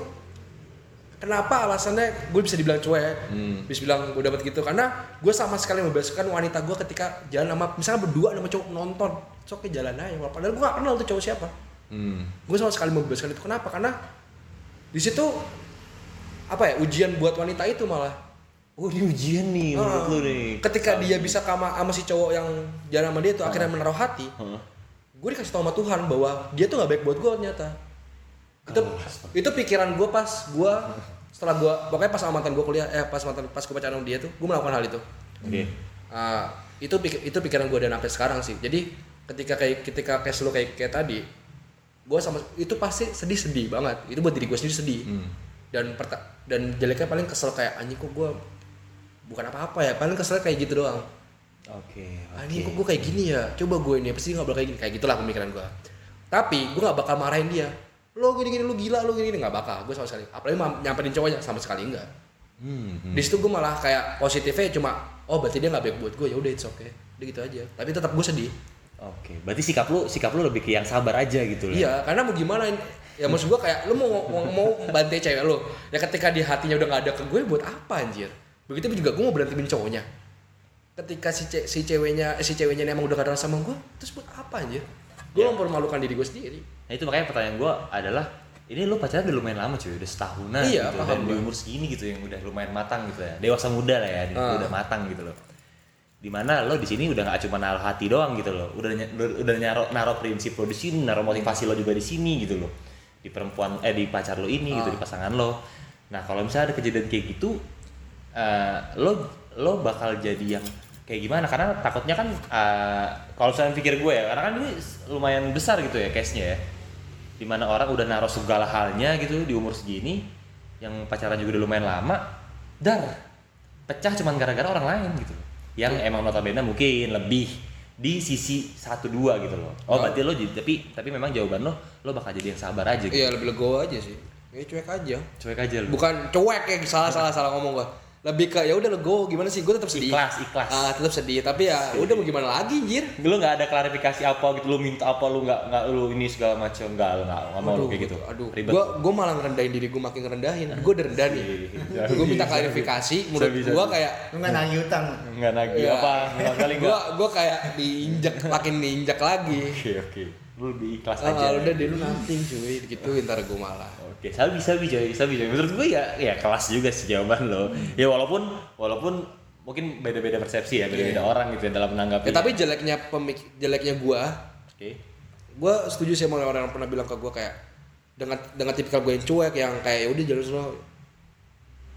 kenapa alasannya gue bisa dibilang cuek, bisa bilang gue dapat gitu karena gue sama sekali membebaskan wanita gue ketika jalan sama misalnya berdua sama cowok nonton, cowok jalan aja. Padahal gue gak kenal tuh cowok siapa. hmm. Gue sama sekali membebaskan itu. Kenapa? Karena di situ apa ya ujian buat wanita itu malah oh ini ujian nih menurut Ah, lo nih Ketika dia bisa sama, sama si cowok yang jalan sama dia itu akhirnya menaruh hati, Hah? gue dikasih tau sama Tuhan bahwa dia tuh nggak baik buat gue ternyata. Itu itu pikiran gue pas gue setelah gue pokoknya pas mantan gue kuliah eh pas mantan pas gue pacaran sama dia tuh gue melakukan hal itu. oke Ah, itu itu pikiran gue dan sampai sekarang sih. Jadi ketika kayak ketika case lu kayak kayak tadi, gue sama itu pasti sedih sedih banget. Itu buat diri gue sendiri sedih. Hmm. Dan perta- dan jeleknya paling kesel kayak anjing kok gue bukan apa-apa ya paling kesel kayak gitu doang oke anjing kok gue kayak gini ya coba gue ini pasti nggak bakal kayak gini kayak gitulah pemikiran gue tapi gue nggak bakal marahin dia lo gini gini lo gila lo gini gini nggak bakal gue sama sekali. Apalagi nyamperin cowoknya sama sekali enggak. Hmm, hmm. di situ gue malah kayak positifnya cuma oh berarti dia nggak baik buat gue. Ya udah it's okay. Udah gitu aja. Tapi tetap gue sedih. Oke, berarti sikap lu sikap lu lebih ke yang sabar aja gitu loh. iya karena mau gimana ya maksud gue kayak lu mau mau, mau bantai cewek lo ya ketika di hatinya udah nggak ada ke gue buat apa anjir? Begitu juga gue mau berantemin cowoknya. Ketika si ce- si ceweknya eh, si ceweknya emang udah gak ada sama gue terus buat apa anjir? Gue Ya. mempermalukan diri gue sendiri Nah itu makanya pertanyaan gua adalah ini lu pacaran udah lumayan lama cuy, udah setahunan Iya, gitu. Dan di umur segini gitu yang udah lumayan matang gitu ya. Dewasa muda lah ya, Ah. udah matang gitu loh. Di mana lo di sini udah nggak cuma naruh hati doang gitu loh. Udah udah, naruh naruh prinsip lo di sini, naruh motivasi lo juga di sini gitu loh. Di perempuan eh di pacar lo ini gitu, Ah. di pasangan lo. Nah, kalau misalnya ada kejadian kayak gitu eh, lo lo bakal jadi yang kayak gimana karena takutnya kan eh, kalau misalnya pikir gue ya karena kan ini lumayan besar gitu ya case-nya ya di mana orang udah naruh segala halnya gitu di umur segini yang pacaran juga udah lumayan lama dar pecah cuman gara-gara orang lain gitu. Yang emang notabene mungkin lebih di sisi satu dua gitu loh. Oh berarti lo jadi tapi tapi memang jawaban lo lo bakal jadi yang sabar aja gitu. Iya lebih legowo aja sih. Ya cuek aja. Cuek aja lo bukan cuek ya salah salah salah ngomong gue lebih ke ya udah legowo gimana sih? Gue tetap sedih. Ikhlas, ikhlas. ah tetap sedih. Tapi ya udah mau gimana lagi anjir lu nggak ada klarifikasi apa gitu lu minta apa lu nggak nggak lu ini segala macam nggak lu nggak nggak mau lu kayak gitu. aduh. Ribet. Gue gue malah ngerendahin diri gue makin ngerendahin. Gue udah rendah nih. Iya, gue minta bisa, klarifikasi menurut bisa, gue kayak Lu nggak nagih utang. nggak nagih Iya. apa nggak. Kali gue gue kayak diinjek makin diinjek lagi. Oke oke lu lebih ikhlas ah, aja udah deh lu nothing cuy gitu ntar gue malah Oke, sabi sabi coy, sabi coy. Menurut gue ya ya kelas juga sih jawaban lo. Ya walaupun walaupun mungkin beda-beda persepsi ya, beda-beda orang gitu ya dalam menanggapi. ya, tapi jeleknya pemik jeleknya gue oke. gue setuju sih sama orang yang pernah bilang ke gue kayak dengan dengan tipikal gue yang cuek yang kayak ya udah jalur semua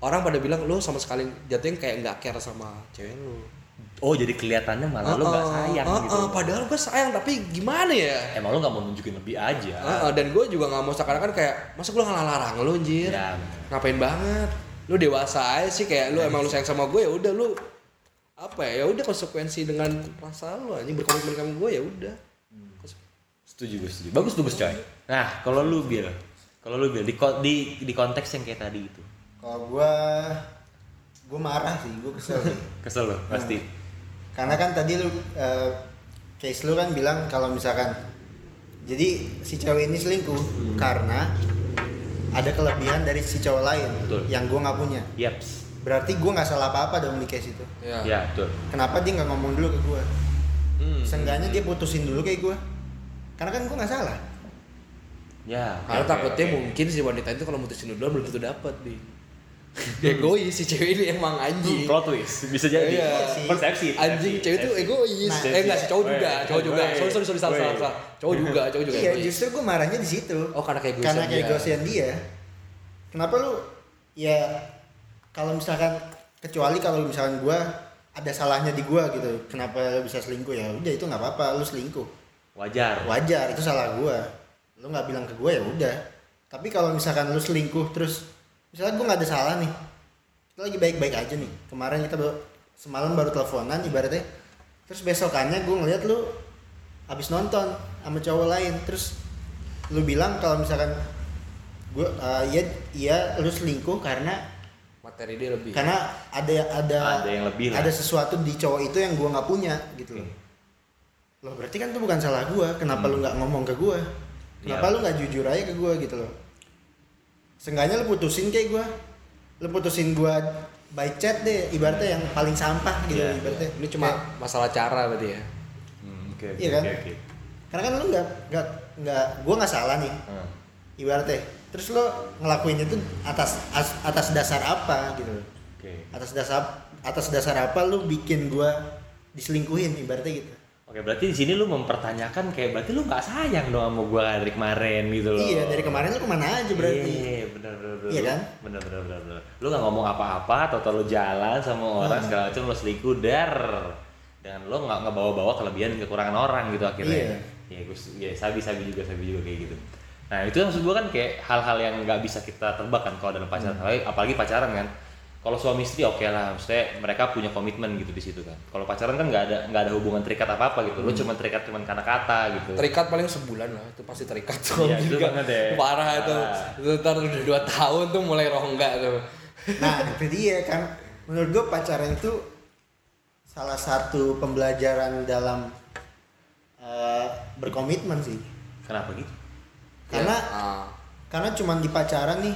orang pada bilang lu sama sekali jatuhnya kayak nggak care sama cewek lu Oh jadi kelihatannya malah lu nggak Heeh, sayang heeh, gitu. padahal gue sayang tapi gimana ya Emang lu nggak mau nunjukin lebih aja. Heeh, dan gue juga nggak mau seakan-akan kayak masa gue nggak larang lu anjir Ya, ngapain banget lu dewasa aja sih kayak lu emang lu sayang sama gue ya udah lu apa ya ya udah konsekuensi dengan rasa lu anjing berkomitmen sama gue ya udah Setuju gue setuju. Bagus bagus coy. Nah kalau lu bil, kalau lu bil di, di di konteks yang kayak tadi itu, Kalau gua gua marah sih, gua kesel kesel lo pasti. Karena kan tadi lu eh, case lu kan bilang kalau misalkan jadi si cewek ini selingkuh karena ada kelebihan dari si cowok lain Betul. yang gua nggak punya. Yaps. Berarti gua nggak salah apa-apa dong di case itu. ya, Ya betul. Kenapa dia nggak ngomong dulu ke gua? Hmm. Seenggaknya dia putusin dulu kayak gua. Karena kan gua nggak salah. Ya. karena oke, takutnya oke. mungkin si wanita itu kalau mutusin duluan belum tentu dapat bi egois si cewek ini emang anjing plot twist bisa jadi. Iya. Persepsi. anjing cewek itu egois Nah, eh enggak sih cowok juga cowok juga sorry sorry sorry salah salah salah cowok juga cowok juga Iya, justru gua marahnya di situ. oh karena kayak Karena kayak gosian dia. Kenapa lu ya kalau misalkan kecuali kalau misalkan gua ada salahnya di gua gitu. Kenapa lu bisa selingkuh ya? Udah itu nggak apa-apa, lu selingkuh. Wajar. Wajar, itu salah gua. Lu nggak bilang ke gua ya udah. Tapi kalau misalkan lu selingkuh terus misalnya gua nggak ada salah nih. Kita lagi baik-baik aja nih. Kemarin kita baru, semalam baru teleponan ibaratnya. Terus besokannya gua ngeliat lu habis nonton sama cowok lain terus lu bilang kalau misalkan gue iya iya lu selingkuh karena materi dia lebih karena ada ada Ada yang lebih lah. ada sesuatu di cowok itu yang gua nggak punya gitu loh Oke. loh berarti kan itu bukan salah gua kenapa lu nggak ngomong ke gua kenapa Iya. lu nggak jujur aja ke gua gitu loh Seenggaknya lu putusin kayak gua lu putusin gua by chat deh ibaratnya yang paling sampah gitu Iya, ibaratnya ini cuma masalah cara berarti ya Hmm, Oke oke Iya kan? oke, oke. karena kan lu nggak nggak nggak gua nggak salah nih Hmm. ibaratnya terus lo ngelakuin itu atas as- atas dasar apa gitu loh. Oke. atas dasar atas dasar apa lu bikin gua diselingkuhin ibaratnya gitu Oke, berarti di sini lu mempertanyakan kayak berarti lu nggak sayang dong sama gua dari kemarin gitu loh. iya dari kemarin lu ke mana aja berarti Iya, bener bener bener. Iya kan? Bener bener bener bener. Lu nggak ngomong apa-apa, atau lu jalan sama orang Hmm. segala macam lu selingkuh dar. Dan lu nggak ngebawa-bawa kelebihan dan kekurangan orang gitu akhirnya. Iya. Iya, gue ya sabi sabi juga sabi juga kayak gitu. Nah itu maksud gua kan kayak hal-hal yang nggak bisa kita tebak kan kalau dalam pacaran, Hmm. apalagi pacaran kan. Kalau suami istri oke lah, maksudnya mereka punya komitmen gitu di situ kan. Kalau pacaran kan nggak ada nggak ada hubungan terikat apa apa gitu. Lu Hmm. cuma terikat cuma karena kata gitu. terikat paling sebulan lah itu pasti terikat tuh Iya, itu banget ya. parah itu Parah. itu ntar udah dua tahun tuh mulai rongga tuh nah itu dia kan menurut gua pacaran itu salah satu pembelajaran dalam eh, berkomitmen sih Kenapa gitu? karena Ya, ah. karena cuman di pacaran nih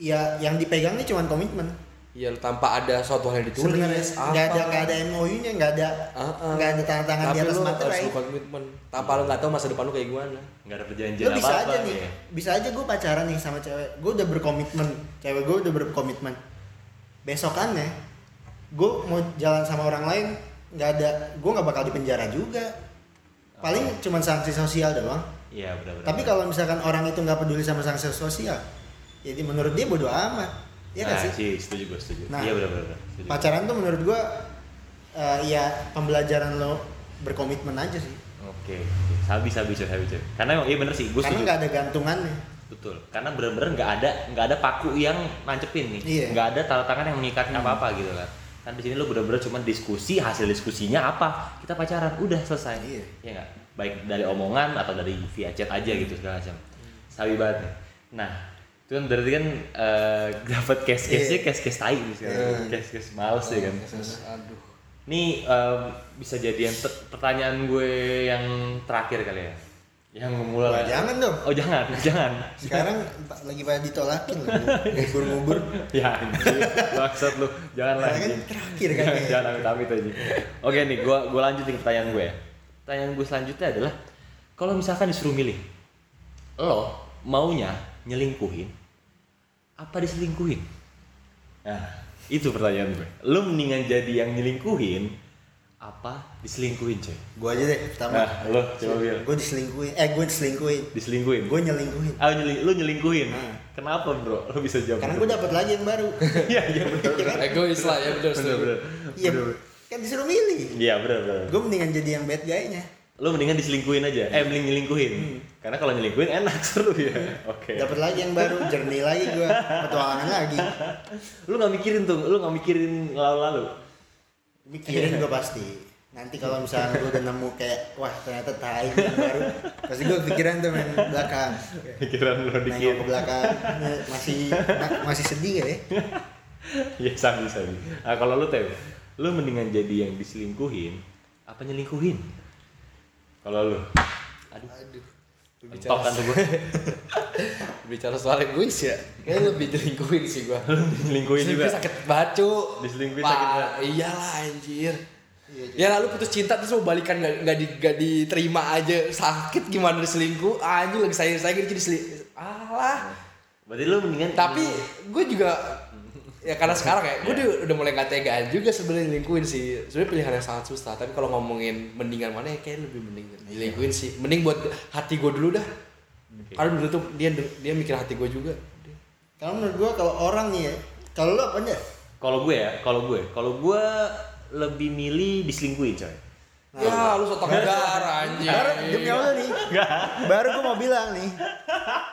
ya yang dipegang nih cuman komitmen. Iya tanpa ada suatu hal yang ditulis sebenarnya nggak ada nggak ada MOU nya nggak ada Ah, ah. nggak ada tanda tangan di Tapi atas lu materai harus berkomitmen. Tanpa lu nggak tahu masa depan lu kayak gimana. Nggak ada perjanjian lo bisa apa-apa aja nih. ya. bisa aja gue pacaran nih sama cewek. Gue udah berkomitmen. Cewek gue udah berkomitmen. Besokannya gue mau jalan sama orang lain nggak ada gue nggak bakal dipenjara juga. Paling cuman sanksi sosial doang. Iya benar-benar. tapi kalau misalkan orang itu nggak peduli sama sanksi sosial jadi menurut dia bodo amat Iya nah, gak sih sih? setuju gue setuju. Nah, iya benar-benar. setuju. pacaran tuh menurut gue eh, ya pembelajaran lo berkomitmen aja sih Oke, oke. sabi sabi coy, sabi coy. Karena emang iya bener sih, gue karena nggak ada gantungannya Betul. Karena bener-bener nggak ada nggak ada paku yang nancepin nih. Iya. Nggak ada tanda tangan yang mengikat apa-apa gitu kan. Kan di sini lu bener-bener cuma diskusi, hasil diskusinya apa? Kita pacaran, udah selesai. Iya. Iya nggak? Baik dari omongan atau dari via chat aja gitu segala macam. Sabi banget nih. Nah, itu kan berarti kan eh, dapat case-case-nya Iya. case-case tai nih sekarang. Case-case males ya kan. aduh Ini em, bisa jadi yang pertanyaan gue yang terakhir kali ya. Yang memulai. Wah, jangan dong. Oh jangan, jangan. sekarang lagi pada ditolakin loh ngubur-ngubur ya anjir, maksud lu. Jangan lah. Kan terakhir kan Jangan, ya. jangan amit-amit aja. Oke nih, gua gua lanjutin pertanyaan gue ya. Pertanyaan gue selanjutnya adalah kalau misalkan disuruh milih, lo maunya nyelingkuhin apa diselingkuhin? Nah, itu pertanyaan gue. Lo mendingan jadi yang nyelingkuhin apa diselingkuhin coy Gue aja deh pertama. nah lo coba biar Gue diselingkuhin. Eh gue diselingkuhin. diselingkuhin Gue nyelingkuhin. ah nyeli- lu nyelingkuhin Hmm. kenapa bro lo bisa jawab Karena gue dapet lagi yang baru. iya iya bener bener Egois lah ya bener. bener setuju. bener Iya. Kan disuruh milih. iya bener bener Gue mendingan jadi yang bad guy-nya. Lo mendingan diselingkuhin aja eh mending nyelingkuhin karena kalau nyelingkuhin enak seru ya oke Dapat lagi yang baru, jernih lagi gue. Petualangan lagi. lu nggak mikirin tuh lu nggak mikirin lalu-lalu Mikirin gue pasti. Nanti kalau misalnya gue udah nemu kayak, wah ternyata tai yang baru. Pasti gue pikiran tuh main belakang. pikiran lo Nengok dikit ke belakang, masih masih sedih gak ya? ya sabi sabi nah kalau lu teh lu mendingan jadi yang diselingkuhin apa nyelingkuhin kalau lu? Aduh. Aduh. Mentok kan tuh gue bicara soal egois ya? Kayaknya lebih diselingkuhin sih gua. Diselingkuhin juga? Sakit banget cu Diselingkuhin Wah, sakit banget. iyalah anjir. Ya lalu putus cinta terus mau balikan nggak nggak di, nggak diterima aja. Sakit gimana diselingkuh anjir lagi sayang sayang jadi diselingkuh alah. Berarti lu mendingan tapi gue juga ya karena sekarang ya gue udah, udah mulai gak tegaan juga sebenarnya nyelingkuhin sih. Sebenarnya pilihan yang sangat susah tapi kalau ngomongin mendingan mana ya kayak lebih mending nyelingkuhin sih. Mending buat hati gue dulu dah. Karena dulu tuh dia dia mikir hati gue juga. Kalau menurut gue kalau orang nih ya, kalau lu apa aja? kalau gue ya kalau gue kalau gue lebih milih diselingkuhin coy ya lu sotok negara anjing. Baru demi Allah nih, baru gue mau bilang nih,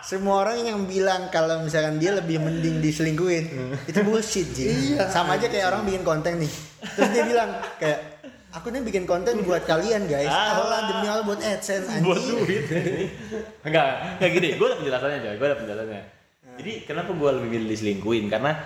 semua orang yang bilang kalau misalkan dia lebih mending diselingkuhin, itu bullshit Ji. Sama aja kayak orang bikin konten nih, terus dia bilang kayak aku nih bikin konten buat kalian guys, Ah. Allah demi Allah buat adsense buat anjing. duit. Enggak enggak gini. Gue ada penjelasannya coy gue ada penjelasannya. Jadi kenapa gue lebih milih diselingkuhin? Karena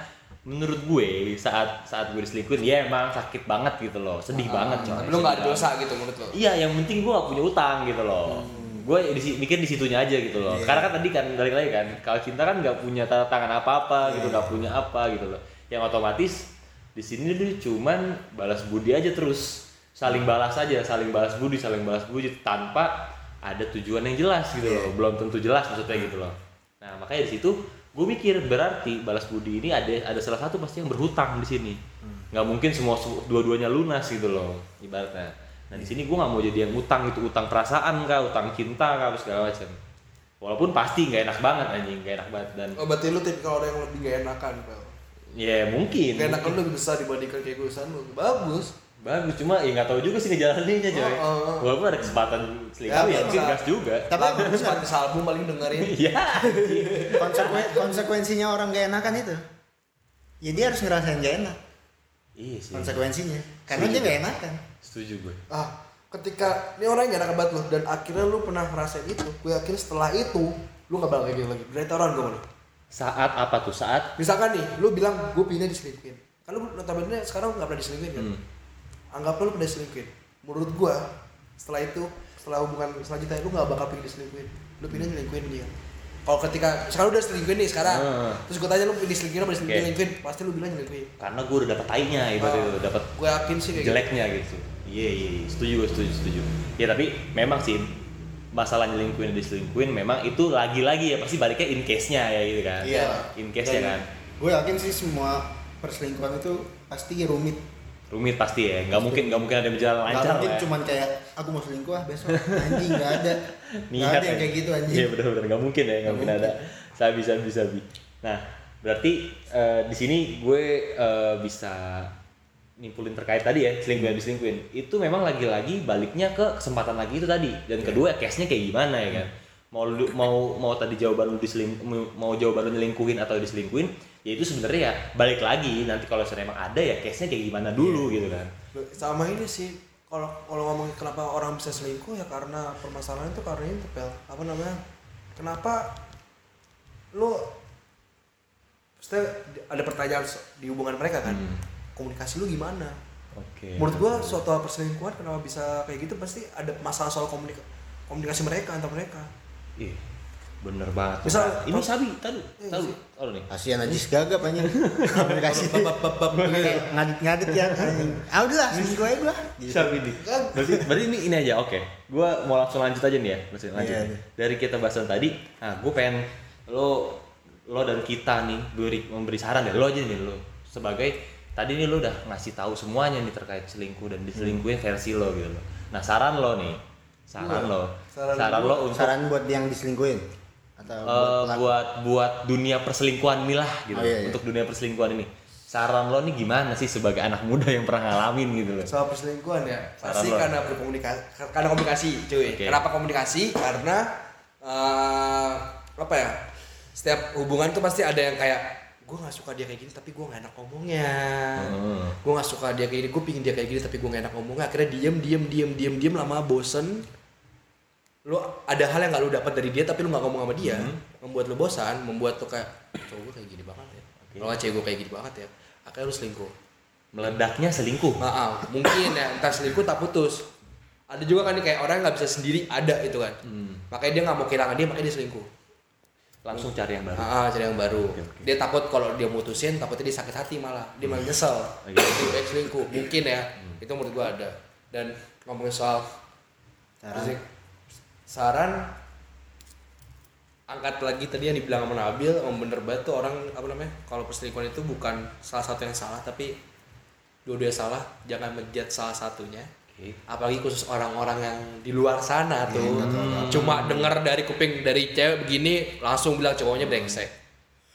menurut gue saat saat gue diselingkuhin ya emang sakit banget gitu loh sedih banget coy tapi lu gak ada dosa gitu menurut lo Iya, yang penting gue gak punya utang gitu loh. Gue di, mikir di situnya aja gitu loh. Iya. Karena kan tadi kan balik lagi kan, kalau cinta kan nggak punya tanda tangan apa-apa gitu, nggak punya apa gitu loh. Yang otomatis di sini dia cuman balas budi aja terus, saling balas aja, saling balas budi, saling balas budi tanpa ada tujuan yang jelas gitu loh. Belum tentu jelas maksudnya gitu loh. Nah makanya di situ gue mikir berarti balas budi ini ada ada salah satu pasti yang berhutang di sini. Nggak mungkin semua dua-duanya lunas gitu loh ibaratnya. Nah di sini gue nggak mau jadi yang utang itu utang perasaan kah, utang cinta kah, segala macam. Walaupun pasti nggak enak banget anjing, nggak enak banget dan oh berarti lu tipikal orang yang lebih gak enakan Pel ya mungkin. gak enakan lu lebih besar dibandingkan keegoisan lu bagus Bagus cuma ya nggak tahu juga sih ngejalaninnya coy. Oh, oh, oh. Walaupun ada kesempatan selingkuh Ya, ya, gas juga. Tapi bener, Sepatu album paling dengerin Iya. konsekuen, konsekuensinya orang gak enakan itu, ya dia harus ngerasain gak enak iya sih. konsekuensinya, karena dia gak enakan. Setuju gue. ah ketika ini orang yang gak enak banget lu dan akhirnya lu pernah ngerasain itu gue yakin setelah itu lu gak bakal kayak gitu lagi berarti orang gue mana Saat apa tuh? Saat misalkan nih lu bilang gue pindah diselingkuhin kan lu notabene sekarang gak pernah diselingkuhin kan Hmm. Anggaplah lu pernah diselingkuhin menurut gue setelah itu setelah hubungan selanjutnya lu gak bakal pengen diselingkuhin lu pindah nyelingkuhin dia kalau ketika sekarang udah selingkuhin nih sekarang Hmm. terus gue tanya lu pilih selingkuhin apa Oke. diselingkuhin pasti lu bilang nyelingkuhin karena gue udah dapet tainya ibaratnya Ah. tuh, dapet gue yakin sih kayak gitu. jeleknya gitu. Iya iya iya. setuju gue setuju setuju. Ya tapi memang sih masalah nyelingkuhin dan diselingkuhin memang itu lagi-lagi ya pasti baliknya in case-nya ya gitu kan. Iya. In case ya Dan kan. Gue yakin sih semua perselingkuhan itu pasti rumit. Rumit pasti ya. Nggak mungkin nggak mungkin ada yang berjalan Gak lancar mungkin lah. ya. cuman kayak aku mau selingkuh ah besok anjing gak ada. Gak Niat ada yang ya. kayak gitu anjing. Iya benar-benar nggak mungkin ya, nggak mungkin ada. Sabi sabi sabi. Nah berarti eh, di sini gue eh, bisa nimpulin terkait tadi ya selingkuh dan diselingkuhin itu memang lagi-lagi baliknya ke kesempatan lagi itu tadi dan kedua case-nya kayak gimana ya kan mau lu, mau mau tadi jawaban lu diseling mau- mau jawaban lu nyelingkuhin atau diselingkuhin ya itu sebenarnya ya balik lagi nanti kalau misalnya emang ada ya case-nya kayak gimana dulu gitu kan. Sama ini sih kalau kalau ngomongin kenapa orang bisa selingkuh ya karena permasalahan itu karena itu pel apa namanya? Kenapa lu pasti ada pertanyaan di hubungan mereka kan? Hmm. komunikasi lu gimana? Oke. Menurut gua suatu perselingkuhan kenapa bisa kayak gitu? Pasti ada masalah soal komunika- komunikasi mereka antar mereka. Ih, bener banget Misal- ini sabi tahu Iya tahu sih. tahu nih Kasihan aja gagap anjing. Komunikasi kayak ngadit-ngadit ya anjing. Ah udahlah selingkuh aja gua. Gitu. Siapa ini? Berarti, berarti ini ini aja, oke. Gua mau langsung lanjut aja nih ya, langsung lanjut. Iya, iya. Dari kita bahasan tadi, nah gue pengen lo lo dan kita nih beri memberi saran ya, lo aja nih lo sebagai tadi nih lo udah ngasih tahu semuanya nih terkait selingkuh dan diselingkuhin versi lo gitu loh. Nah saran lo nih, saran lo, Saran saran, lo untuk Saran buat yang diselingkuhin atau eh, buat buat buat dunia perselingkuhan ini lah gitu, Oh, iya, iya. untuk dunia perselingkuhan ini. Saran lo nih gimana sih sebagai anak muda yang pernah ngalamin gitu loh? soal perselingkuhan ya pasti Saran lo. karena berkomunikasi karena komunikasi cuy Oke. kenapa komunikasi karena eh, apa ya setiap hubungan tuh pasti ada yang kayak gue nggak suka dia kayak gini tapi gue nggak enak ngomongnya Hmm. gue nggak suka dia kayak gini gue pingin dia kayak gini tapi gue nggak enak ngomongnya akhirnya diem diem diem diem diem lama bosen lo ada hal yang nggak lo dapat dari dia tapi lo nggak ngomong sama dia membuat lo bosan membuat lo kayak cowok gue kayak gini banget ya Oke. kalau cewek gue kayak gini banget ya akhirnya lo selingkuh Meledaknya selingkuh. Maaf, mungkin ya entah selingkuh tak putus. Ada juga kan nih kayak orang yang nggak bisa sendiri ada itu kan. Hmm. Makanya dia nggak mau kehilangan dia, makanya dia selingkuh. Langsung cari yang baru. Ah, cari yang baru. Oke, oke. Dia takut kalau dia mutusin, takutnya dia sakit hati malah. Dia malah nyesel. Baik selingkuh. Mungkin ya. Itu menurut gua ada. Dan ngomongin soal saran, saran angkat lagi tadi yang dibilang sama Nabil, emang bener banget tuh orang apa namanya? Kalau perselingkuhan itu bukan salah satu yang salah, tapi dua-duanya salah. Jangan menjat salah satunya. Oke. apalagi khusus orang-orang yang di luar sana tuh cuma dengar dari kuping dari cewek begini langsung bilang cowoknya brengsek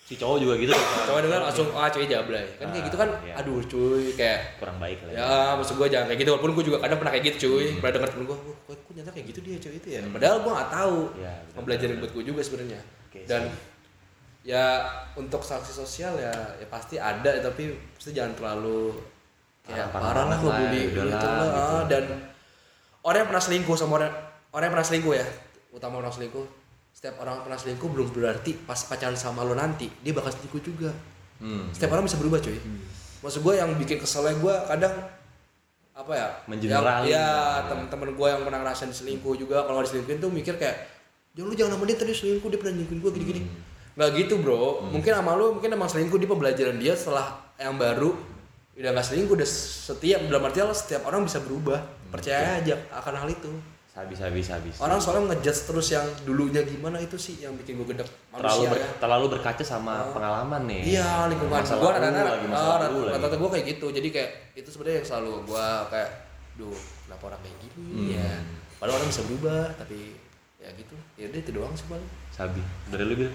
Si cowok juga gitu. cowok dengar langsung ah cewek jablay kan kayak gitu kan Ah, iya. aduh cuy kayak kurang baik lah. ya maksud gue jangan kayak gitu walaupun gue juga kadang pernah kayak gitu cuy pernah denger temen gue kok kok nyata kayak gitu dia cewek itu ya. Padahal gue nggak tahu benar. buat gue juga sebenarnya. Oke, dan ya untuk sanksi sosial ya, ya pasti ada tapi pasti jangan terlalu kayak Parah-parah parah lah lo bully ya gitu lah. gitu. Ah, dan orang yang pernah selingkuh sama orang orang yang pernah selingkuh ya utama orang selingkuh. Setiap orang pernah selingkuh belum berarti pas pacaran sama lo nanti dia bakal selingkuh juga. Hmm. setiap orang bisa berubah cuy. Maksud gue yang bikin keselnya gue kadang apa ya? Mengenerali. yang, ya temen-temen gue yang pernah ngerasain selingkuh juga. Kalau diselingkuhin tuh mikir kayak jangan lu jangan sama dia tadi selingkuh dia pernah selingkuhin gue gini-gini. Nggak gitu bro. Mungkin sama lu mungkin emang selingkuh di pembelajaran dia setelah yang baru. Udah nggak selingkuh udah setiap dalam artian setiap orang bisa berubah. Percaya aja akan hal itu Habis habis habis. orang soalnya ngejudge terus yang dulunya gimana itu sih yang bikin gue gedek terlalu manusia ber- ya. terlalu berkaca sama pengalaman nih. Iya lingkungan Masalah gue rata-rata lu lagi. rata-rata gue kayak gitu jadi kayak itu sebenarnya yang selalu gue kayak duh kenapa orang kayak gini Hmm. ya padahal orang bisa berubah tapi ya gitu ya udah itu doang sih paling Sabi. Dari lu bil.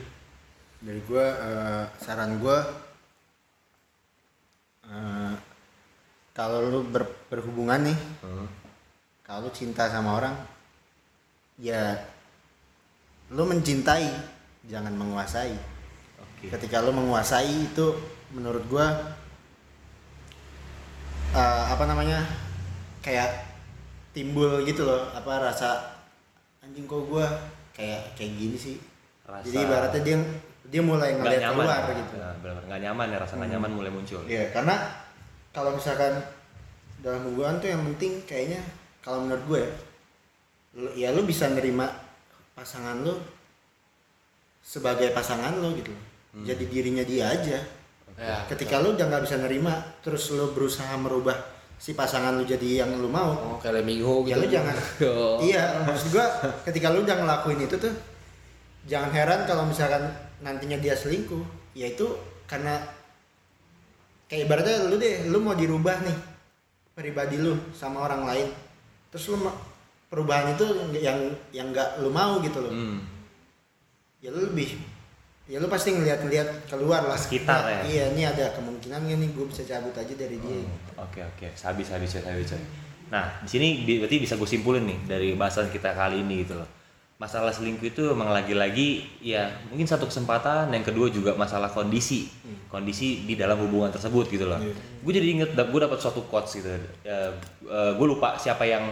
dari gue saran gue kalau lu ber- berhubungan nih Hmm. Kalau cinta sama orang ya lu mencintai jangan menguasai Oke. ketika lu menguasai itu menurut gua eh, apa namanya kayak timbul gitu loh apa rasa anjing kok gua kayak kayak gini sih Rasa- jadi ibaratnya dia dia mulai ngeliat nyaman. keluar gitu Nah, benar nggak nyaman ya rasa nggak nyaman mulai muncul. Iya, karena kalau misalkan dalam hubungan tuh yang penting kayaknya kalau menurut gue ya, lu- ya lu bisa nerima pasangan lu sebagai pasangan lu gitu. Jadi dirinya dia aja. ya Ketika lu udah nggak bisa nerima, terus lu berusaha merubah si pasangan lu jadi yang lu mau, oh kayak Leminho ya gitu lu jangan. Oh. Iya, maksud gua ketika lu udah ngelakuin itu tuh jangan heran kalau misalkan nantinya dia selingkuh, yaitu karena kayak ibaratnya lu deh, lu mau dirubah nih pribadi lu sama orang lain. Terus lu perubahan itu yang yang nggak lu mau gitu loh. Hmm. Ya lu lebih ya lu pasti ngeliat-ngeliat keluar lah Sekitar Nah, ya. iya ini ada kemungkinan nggak nih gue bisa cabut aja dari dia Oke oke, habis habis ya habis ya. Nah di sini berarti bisa gue simpulin nih dari bahasan kita kali ini gitu loh. Masalah selingkuh itu emang lagi-lagi ya mungkin satu kesempatan, yang kedua juga masalah kondisi, kondisi di dalam hubungan tersebut gitu loh. Iya. Gue jadi inget, gue dapat suatu quotes gitu. Ya, gue lupa siapa yang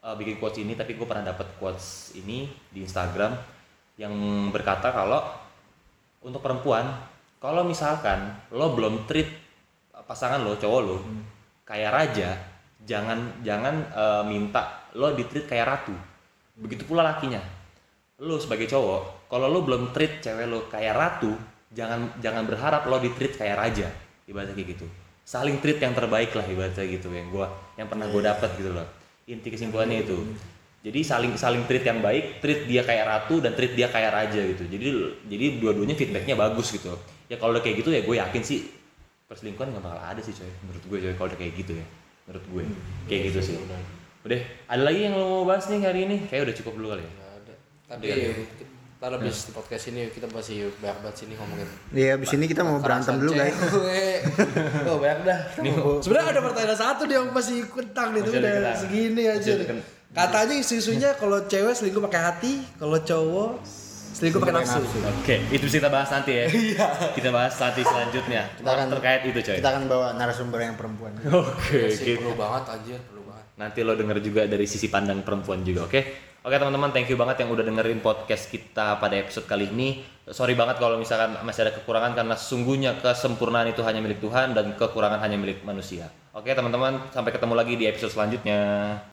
eh, bikin quotes ini, tapi gue pernah dapat quotes ini di Instagram yang berkata kalau untuk perempuan, kalau misalkan lo belum treat pasangan lo, cowok lo, kayak raja, jangan jangan eh, minta lo di treat kayak ratu. Begitu pula lakinya. Lo sebagai cowok, kalau lo belum treat cewek lo kayak ratu, jangan jangan berharap lo di treat kayak raja. Ibaratnya kayak gitu. Saling treat yang terbaik lah ibaratnya gitu yang gua yang pernah gue dapet gitu loh. Inti kesimpulannya itu. Jadi saling saling treat yang baik, treat dia kayak ratu dan treat dia kayak raja gitu. Jadi jadi dua-duanya feedbacknya bagus gitu. Ya kalau udah kayak gitu ya gue yakin sih perselingkuhan nggak bakal ada sih coy menurut gue coy kalau udah kayak gitu ya menurut gue kayak gitu sih udah ada lagi yang lo mau bahas nih hari ini kayak udah cukup dulu kali ya. Tapi Iya. kita habis di podcast ini kita masih banyak banget sini ngomongin. Iya, abis ini kita mau berantem dulu guys. Oh banyak dah. Sebenarnya ada pertanyaan satu dia masih kentang nih, ada udah segini aja. Katanya isu-isunya kalau cewek selingkuh pakai hati, kalau cowok selingkuh pakai nafsu. oke itu bisa kita bahas nanti ya kita bahas nanti selanjutnya Kita akan- terkait itu coy Kita akan bawa narasumber yang perempuan. oke Sih, gitu. perlu banget anjir, perlu banget. nanti lo denger juga dari sisi pandang perempuan juga oke oke teman-teman thank you banget yang udah dengerin podcast kita pada episode kali ini. Sorry banget kalau misalkan masih ada kekurangan karena sesungguhnya kesempurnaan itu hanya milik Tuhan dan kekurangan hanya milik manusia. Oke teman-teman sampai ketemu lagi di episode selanjutnya